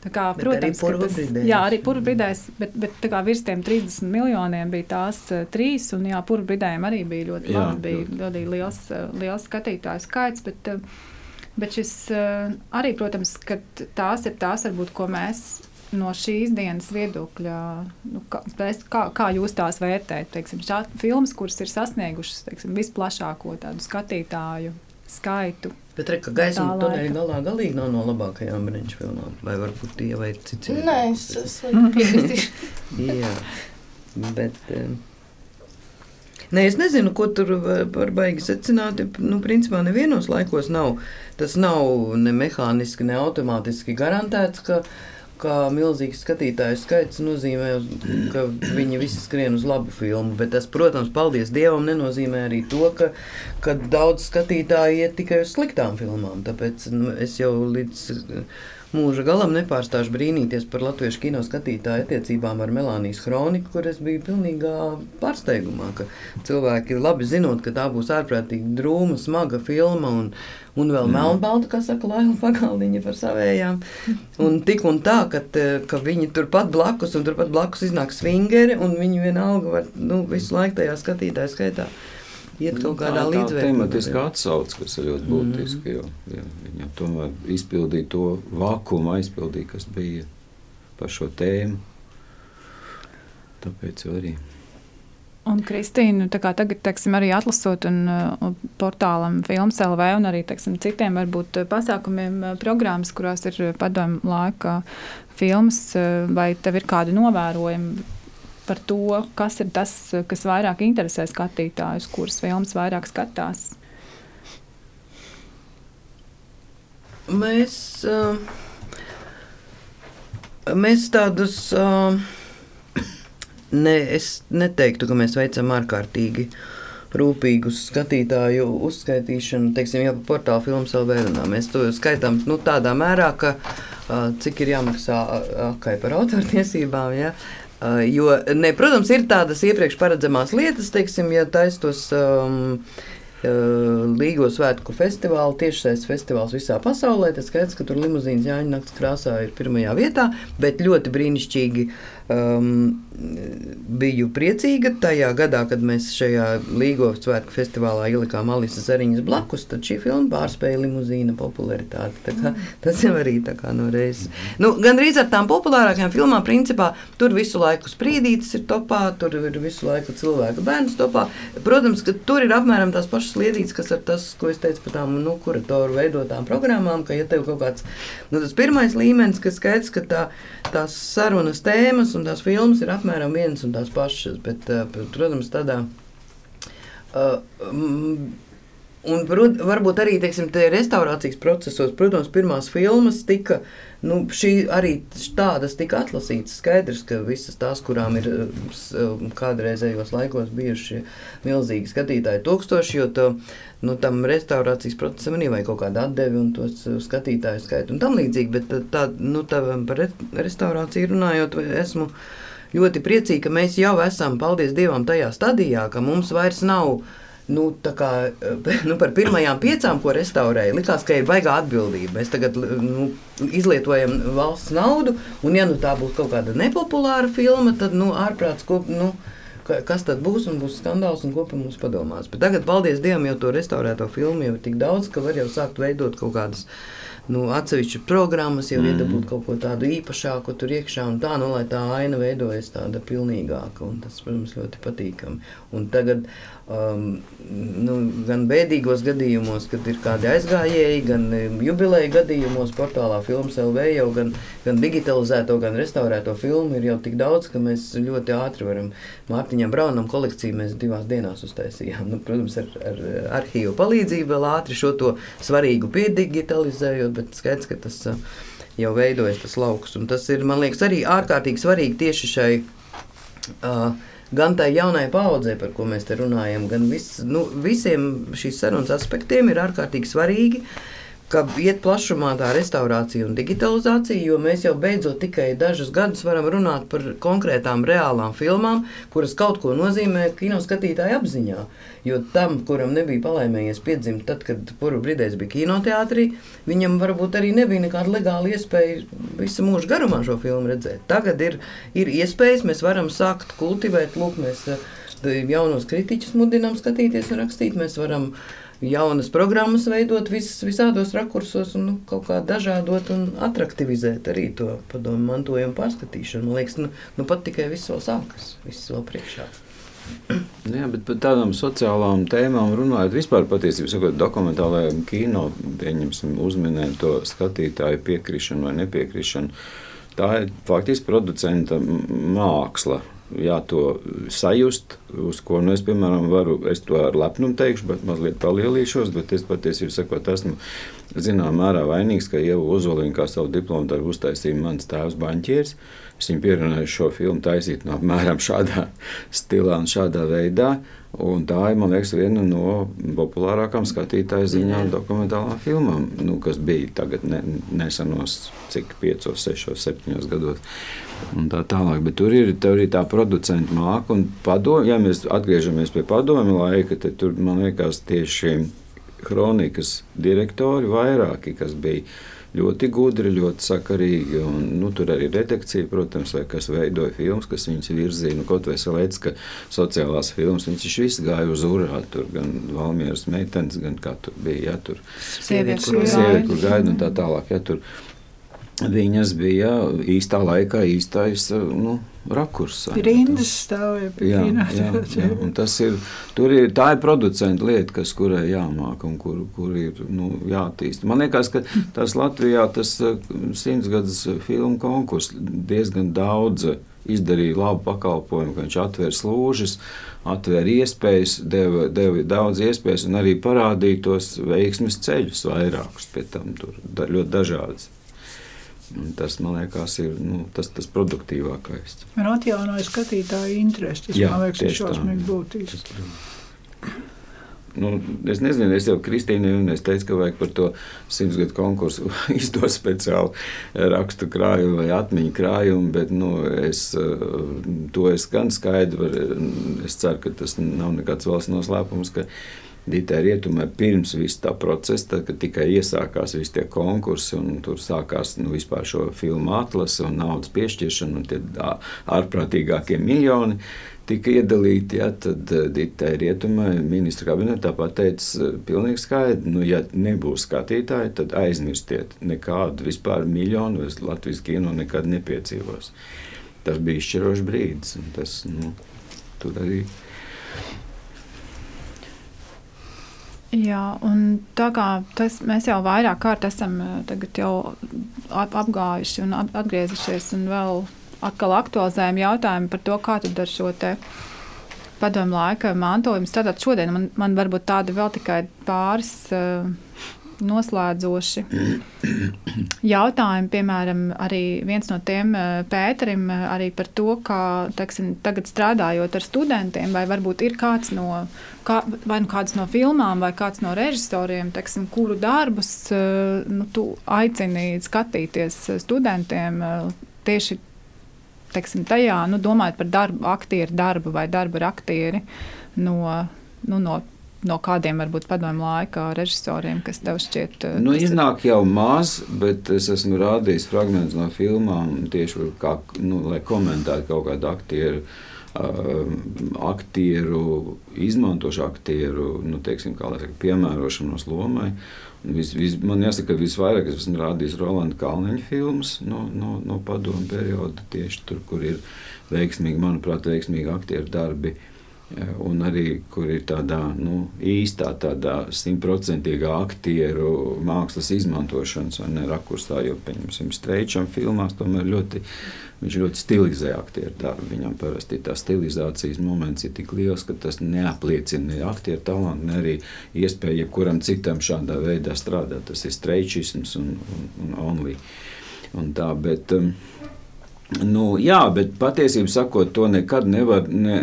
Tā kā, bet protams, arī tas, jā, arī purvbridēs, bet, bet kā, virs tiem 30 miljoniem bija tās uh, trīs, un jā, purvbridējiem arī bija ļoti jā, labi, bija ļoti. liels, uh, liels skatītāju skaits, bet, uh, bet šis arī, protams, ka tās ir tās, varbūt, ko mēs no šīs dienas viedokļa, nu, kā, kā, kā jūs tās vērtējat? Teiksim, šā, filmas, kuras ir sasniegušas teiksim, visplašāko tādu skatītāju skaitu, Bet re, ka gaisma tuneļa galā galīgi nav no labākajām brīņš filmām. Vai varbūt tie vai cits. Nē, es, es piekritīšu. (laughs) Jā, bet... Um, Nē, es nezinu, ko tur var baigi secināt. Nu, principā nevienos laikos nav. Tas nav ne mehāniski, ne automātiski garantēts, ka kā milzīgs skatītāju skaits nozīmē, ka viņi visi skrien uz labu filmu. Bet tas, protams, paldies Dievam, nenozīmē arī to, ka, ka daudz skatītāju iet tikai uz sliktām filmām. Tāpēc nu, es jau līdz mūža galam nepārstāšu brīnīties par latviešu kino skatītāju attiecībām ar Melānijas kroniku, kur es biju pilnīgā pārsteigumā. Cilvēki labi zinot, ka tā būs ārprātīgi drūma, smaga filma un, un vēl mm. melnbalta, kā saka Laila Pagaldiņa par savējām. Un tik un tā, ka, ka viņi turpat blakus un turpat blakus iznāk svingeri un viņi vienalga var nu, visu laiku tajā skatītāju skaitā iet kaut kādā nu, līdzvērtībā. Tā ir tematiska atsauce, kas ir ļoti būtiska, mm. jo, jo viņa tomēr izpildīja to vakumu, aizpildīja, kas bija par šo tēmu. Tāpēc arī. Un, Kristīna, tagad, teiksim, arī atlasot un, uh, portālam Filmas LV un arī teiksim, citiem varbūt pasākumiem, uh, programmas, kurās ir padomu laika filmas, uh, vai tev ir kādi novērojumi par to, kas ir tas, kas vairāk interesē skatītājus, kuras filmas vairāk skatās? Mēs, uh, mēs tādus, uh, (clears throat) ne, es neteiktu, ka mēs veicam ārkārtīgi rūpīgu skatītāju uzskaitīšanu, teiksim, jau par portālu filmu LV runā. Mēs to skaitām nu, tādā mērā, ka uh, cik ir jāmaksā akai par autortiesībām, ja, Uh, jo, ne, protams, ir tādas iepriekš paredzamās lietas, teiksim, ja taistos um, uh, Līgo svētku festivālu, tiešsaistes festivāls visā pasaulē. Tas skaidrs, ka tur limuzīnas Jāņa nakts krāsā ir pirmajā vietā, bet ļoti brīnišķīgi um, biju priecīga tajā gadā, kad mēs šajā Līgo svētku festivālā ielikām Alisas Zariņas blakus, tad šī filma pārspēja limuzīna popularitāti. Tā kā, tas jau arī tā kā no reizes. Nu, gan drīz ar tām populārākajām filmām, principā, tur visu laiku sprīdītas ir topā, tur ir visu laiku cilvēku bērns topā. Protams, ka tur ir apmēram tās pašas liedītas, kas ir tas, ko es teicu par tām nu, kuratoru veidotām programmām, ka ja tev kaut kāds, nu, tas pirmais līmenis, kas skaidrs, ka tā, tās sarunas tēmas un tās filmas ir apmēram vienas un tās pašas, bet, uh, protams, tādā. Uh, Un, prot, varbūt arī teiksim, restaurācijas procesos, protams, pirmās filmas tika nu, arī tādas tika atlasītas. Skaidrs, ka visas tās, kurām ir kādreizējos laikos bijuši milzīgi skatītāji, tūkstoši, jo to, nu, tam restaurācijas procesam arī vajag kaut kādu atdevi un tos skatītāju skaitu un tam līdzīgi. Bet tā, nu, tā par restaurāciju runājot, esmu ļoti priecīga, ka mēs jau esam, paldies Dievam, tajā stadijā, ka mums vairs nav nu, kā, (laughs) nu, par pirmajām piecām, ko restaurēja, likās, ka ir baigā atbildība. Mēs tagad nu, izlietojam valsts naudu, un ja nu, tā būs kaut kāda nepopulāra filma, tad nu, ārprāts kop, nu, kas tad būs, un būs skandāls, un ko par mums padomās. Bet tagad, paldies Dievam, jau to restaurēto filmu jau ir tik daudz, ka var jau sākt veidot kaut kādas nu, atsevišķas programmas, jau mm. iedabūt kaut ko tādu īpašāku tur iekšā, un tā, nu, lai tā aina veidojas tāda pilnīgāka, un tas, protams, ļoti patīkami. Un tagad um, nu, gan bēdīgos gadījumos, kad ir kādi aizgājēji, gan um, jubileja gadījumos, portālā Filmas LV jau gan, gan digitalizēto, gan restaurēto filmu ir jau tik daudz, ka mēs ļoti ātri varam Mārtiņam Braunam kolekciju mēs divās dienās uztaisījām. Nu, protams, ar, ar arhīvu palīdzību vēl ātri šo to svarīgu piedigitalizējot, bet skaidrs, ka tas uh, jau veidojas tas lauks. Un tas ir, man liekas, arī ārkārtīgi svarīgi tieši šai uh, gan tai jaunai paudzei, par ko mēs te runājam, gan vis, nu, visiem šīs sarunas aspektiem ir ārkārtīgi svarīgi. Ka iet plašumā tā restaurācija un digitalizācija, jo mēs jau beidzot tikai dažus gadus varam runāt par konkrētām reālām filmām, kuras kaut ko nozīmē kino skatītāju apziņā. Uh, Jo tam, kuram nebija palaimējies piedzimt, tad, kad Puru brīdēs bija kinoteātrī, viņam varbūt arī nebija nekāda legāla iespēja visu mūžu garumā šo filmu redzēt. Tagad ir, ir iespējas, mēs varam sākt kultivēt, lūk, mēs jaunos kritiķus mudinām skatīties un rakstīt. Mēs varam jaunas programmas veidot vis, visādos rakursos un nu, kaut kā dažādot un atraktivizēt arī to padomu mantojumu pārskatīšanu. Man liekas, nu, nu pat tikai viss vēl sākas, viss vēl priekšā. Nu jā, bet par tādām sociālām tēmām runājot, vispār patiesībā sakot, dokumentālajā kino pieņemsim uzminēt to skatītāju piekrišanu vai nepiekrišanu. Tā ir faktiski producenta māksla jā, to sajust, uz ko nu, es, piemēram, varu, es to ar lepnumu teikšu, bet mazliet palielīšos, bet es patiesībā sakot, esmu zināmā mērā vainīgs, ka Ieva Ozoliņa kā savu diplomu darbu uztaisīja mans tēvs baņķieris. Es viņu pierunāju šo filmu taisīt no apmēram šādā (laughs) stilā un šādā veidā. Un tā ir, liekas, viena no populārākām skatītāju ziņām dokumentālām filmām, nu, kas bija tagad ne, nesenos, cik 5, 6, 7 gados. Tā tālāk, bet tur ir, tur ir tā producenta māka un padomu. Ja mēs atgriežamies pie padomu laika, tad tur, man liekas, tieši kronikas direktori vairāki, kas bija ļoti gudri, ļoti sakarīgi. Un, nu, tur arī redakcija, protams, vai kas veidoja filmas, kas viņas virzīja. Nu, kaut vai salēc, ka sociālās filmas viņš viss gāja uz urā. Tur gan Valmieras meitenes, gan kā tur bija. Ja, tur Sievietes, kur, gaida. kur gaida un tā tālāk. Ja, tur, Viņas bija īstā laikā, īstais nu, rakurs. Rindas stāvēja pie Jā, jā, jā, kino. un tas ir, tur ir, tā ir producenta lieta, kas kurai jāmāk un kur, kur ir nu, jātīst. Man liekas, ka tas Latvijā tas eh, simtsgadus filmu konkurss diezgan daudz izdarīja labu pakalpojumu, ka viņš atvēra slūžas, atvēra iespējas, deva, deva daudz iespējas un arī parādīja tos veiksmes ceļus vairākus pie tam tur da, ļoti dažādas. Tas, man liekas, ir nu, tas, tas produktīvākais. Man atjaunoja skatītāju interesi. Tas, Jā, man liekas, ir šausmīgi būtiski. Nu, es nezinu, es jau Kristīnai es teicu, ka vajag par to simts gadu konkursu (laughs) izdot speciālu rakstu krājumu vai atmiņu krājumu, bet nu, es eh, to es gan skaidri varu. Es ceru, ka tas nav nekāds valsts noslēpums, ka Dītai rietumē pirms visa tā procesa, tad, kad tikai iesākās visi tie konkursi un tur sākās nu, vispār šo filmu atlase un naudas piešķiršana un tie ārprātīgākie miljoni tika iedalīti, ja, tad Dītai rietumē ministra kabinetā pateica pilnīgi skaidri, nu, ja nebūs skatītāji, tad aizmirstiet nekādu vispār miljonu, es Latvijas kino nekad nepiedzīvos. Tas bija izšķirošs brīdis, un tas, nu, tur arī Jā, un tā kā tas, mēs jau vairāk kārt esam eh, ap, apgājuši un at- atgriezušies un vēl atkal aktualizējam jautājumu par to, kā tad ar šo te padomu laika mantojumu strādāt šodien. Man, man varbūt tādi vēl tikai pāris uh, noslēdzoši. Jautājumi, piemēram, arī viens no tiem eh, Pēterim eh, arī par to, kā teiksim, tagad strādājot ar studentiem, vai varbūt ir kāds no, kā, vai nu kāds no filmām, vai kāds no režisoriem, teiksim, kuru darbus eh, nu, tu aicini skatīties studentiem tieši teiksim, tajā, nu, domājot par darbu, aktieru darbu vai darbu ar aktieri no, nu, no no kādiem varbūt padomu laika režisoriem, kas tev šķiet eh, Nu, tas ir- iznāk jau maz, bet es esmu rādījis fragmentus no filmām, tieši kā, nu, lai komentētu kaut kādu aktieru. Uh, aktieru, izmantošu aktieru, nu, teiksim, kā saka, piemērošanos lomai. Vis, vis, man jāsaka, ka visvairāk es esmu rādījis Rolanda Kalniņa filmas no, no, no padomu perioda, tieši tur, kur ir veiksmīgi, manuprāt, veiksmīgi aktieru darbi. Eh, Un arī, kur ir tādā nu, īstā, tādā simtprocentīgā aktieru mākslas izmantošanas, ne rakursā, jo, pieņemsim, Streičam filmās tomēr ļoti, viņš ļoti stilizē aktieru darbu. Viņam parasti tā stilizācijas moments ir tik liels, ka tas neapliecina ne aktieru talantu, ne arī iespēju jebkuram citam šādā veidā strādāt. Tas ir streičisms un, un, un only. Un tā, bet, um, Nu, jā, bet patiesībā sakot, to nekad nevar. Ne,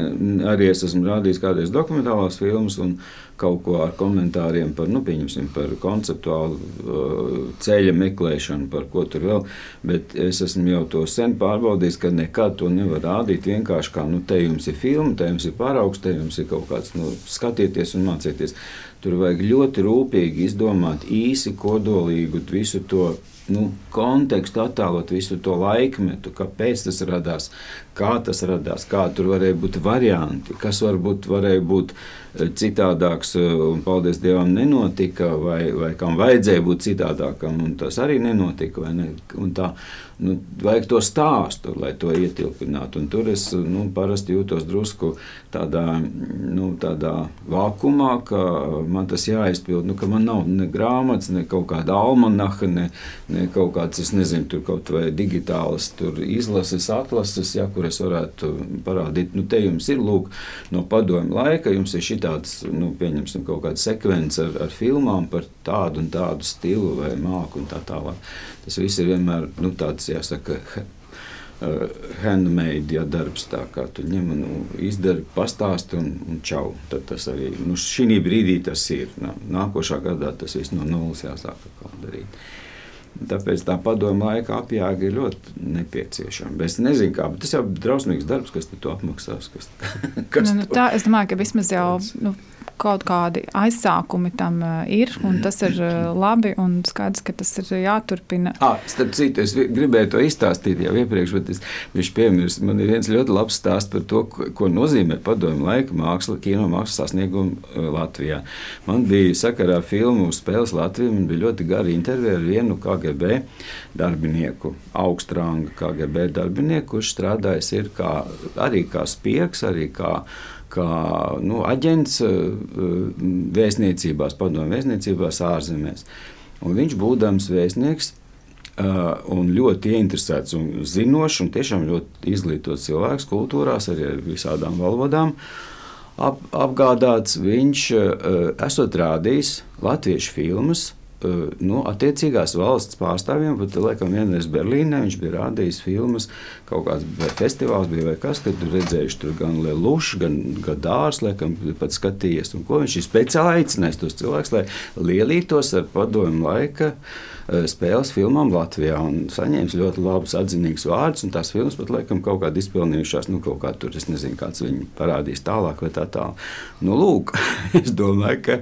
arī es esmu rādījis kādreiz dokumentālās filmas, un kaut ko ar komentāriem par, nu, par konceptuālu uh, ceļa meklēšanu, par ko tur vēl. Bet es esmu jau to sen pārbaudījis, ka nekad to nevar rādīt vienkārši kā, nu, te jums ir filma, te jums ir paraugs, te jums ir kaut kāds, nu, skatieties un mācieties. Tur vajag ļoti rūpīgi izdomāt īsi, kodolīgu visu to nu, kontekstu, attēlot visu to laikmetu, kāpēc tas radās, kā tas radās, kā tur varēja būt varianti, kas varbūt varēja būt eh, citādāks, eh, un paldies Dievam, nenotika, vai, vai kam vajadzēja būt citādākam, un tas arī nenotika. Ne? Un tā, nu, vajag to stāstu, lai to ietilpinātu. Un tur es nu, parasti jūtos drusku tādā, nu, tādā vakumā, ka man tas jāizpild. Nu, man nav ne grāmatas, ne kaut kāda almanaha, ne, ne kaut kāds, es nezinu, tur kaut vai digitālas izlases, atlases, ja, kur es varētu parādīt. Nu, te jums ir lūk, no padomju laika, jums ir šitāds, nu, pieņemsim, kaut kāda sekvence ar, ar filmām par tādu un tādu stilu vai māku un tā tālāk. Tas viss ir vienmēr nu, tāds, jāsaka, uh, handmade ja, darbs. Tā kā tu ņem un nu, izdari, pastāsti un, un čau. Tad tas arī nu, šī brīdī tas ir. Nākošā gadā tas viss no nulles jāsāk darīt. Tāpēc tā padomu laika apjāga ir ļoti nepieciešama. Es nezinu, kā, bet tas jau ir drausmīgs darbs, kas to apmaksās. Kas, (laughs) kas nu, nu, tā, es domāju, ka vismaz jau nu, kaut kādi aizsākumi tam ir, un tas ir labi, un skaidrs, ka tas ir jāturpina. Ah, starp citu, es gribēju to izstāstīt jau iepriekš, bet es, viņš piemirst, man ir viens ļoti labs stāsts par to, ko, ko nozīmē padomju laika māksla, kino mākslas sasniegumu Latvijā. Man bija sakarā filmu spēles Latvijā, man bija ļoti gara intervija ar vienu KGB darbinieku, augstranga KGB darbinieku, kurš strādājis ir kā, arī kā spiegs, arī kā kā nu, aģents eh, vēstniecībās, padomju vēstniecībās ārzemēs. Un viņš būdams vēstnieks eh, un ļoti ieinteresēts un zinošs un tiešām ļoti izglītots cilvēks kultūrās, arī ar visādām valodām. Ap, apgādāts viņš eh, esot rādījis latviešu filmas nu, attiecīgās valsts pārstāvjiem, pat laikam vienreiz Berlīnē viņš bija rādījis filmas, kaut kāds festivāls bija vai kas, kad redzējuši tur gan Lelušu, gan Gadārs, laikam pat skatījies, un ko viņš ir speciāli aicinājis tos cilvēkus, lai lielītos ar padomu laika spēles filmām Latvijā un saņēmis ļoti labus atzinīgus vārdus, un tās filmas pat laikam kaut kādā izpelnījušās, nu kaut kā tur, es nezinu, kāds viņi parādīs tālāk vai tā tālāk. Nu, lūk, (laughs) es domāju, ka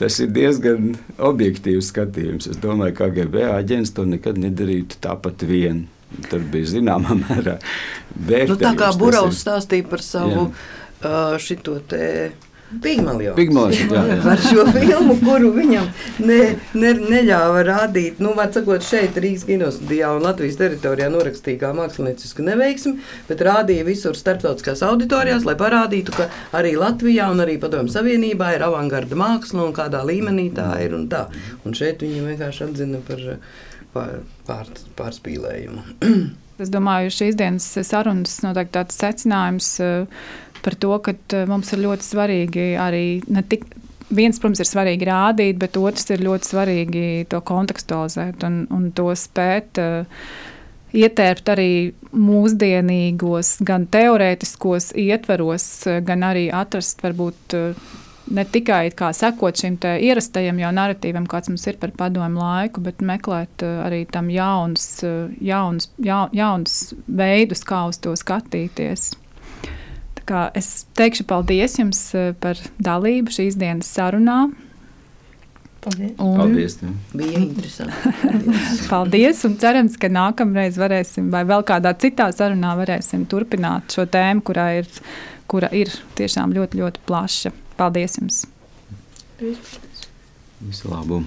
tas ir diezgan objektīvs skatījums. Es domāju, ka KGB aģents to nekad nedarītu tāpat vien. Tur bija zināmā mērā vērtības. Nu, tā kā Burovs stāstīja par savu uh, šito te. Pigmalions. Par (laughs) šo filmu, kuru viņam ne, ne, neļāva rādīt. Nu, var sakot, šeit Rīgas kinostudijā un Latvijas teritorijā norakstīja kā māksliniecisku neveiksmi, bet rādīja visur starptautiskās auditorijās, lai parādītu, ka arī Latvijā un arī Padomju Savienībā ir avangarda māksla un kādā līmenī tā ir un tā. Un šeit viņi vienkārši atzina par pār, pār, pārspīlējumu. (clears throat) es domāju, šīs dienas sarunas noteikti tāds secinājums. Uh, par to, ka eh, mums ir ļoti svarīgi arī ne tik. Viens, protams, ir svarīgi rādīt, bet otrs ir ļoti svarīgi to kontekstualizēt un, un to spēt uh, ietērpt arī mūsdienīgos, gan teorētiskos ietveros, gan arī atrast varbūt ne tikai sekot šim ierastajam jau narratīvam, kāds mums ir par padomu laiku, bet meklēt arī tam jaunus, jaunus, ja, jaunus veidus, kā uz to skatīties. Es teikšu paldies jums eh, par dalību šīs dienas sarunā. Paldies. Un, paldies tev. Bija interesanti. Paldies. (laughs) paldies. Un cerams, ka nākamreiz varēsim, vai vēl kādā citā sarunā varēsim turpināt šo tēmu, kurā ir, kura ir tiešām ļoti, ļoti plaša. Paldies jums! Visu labu!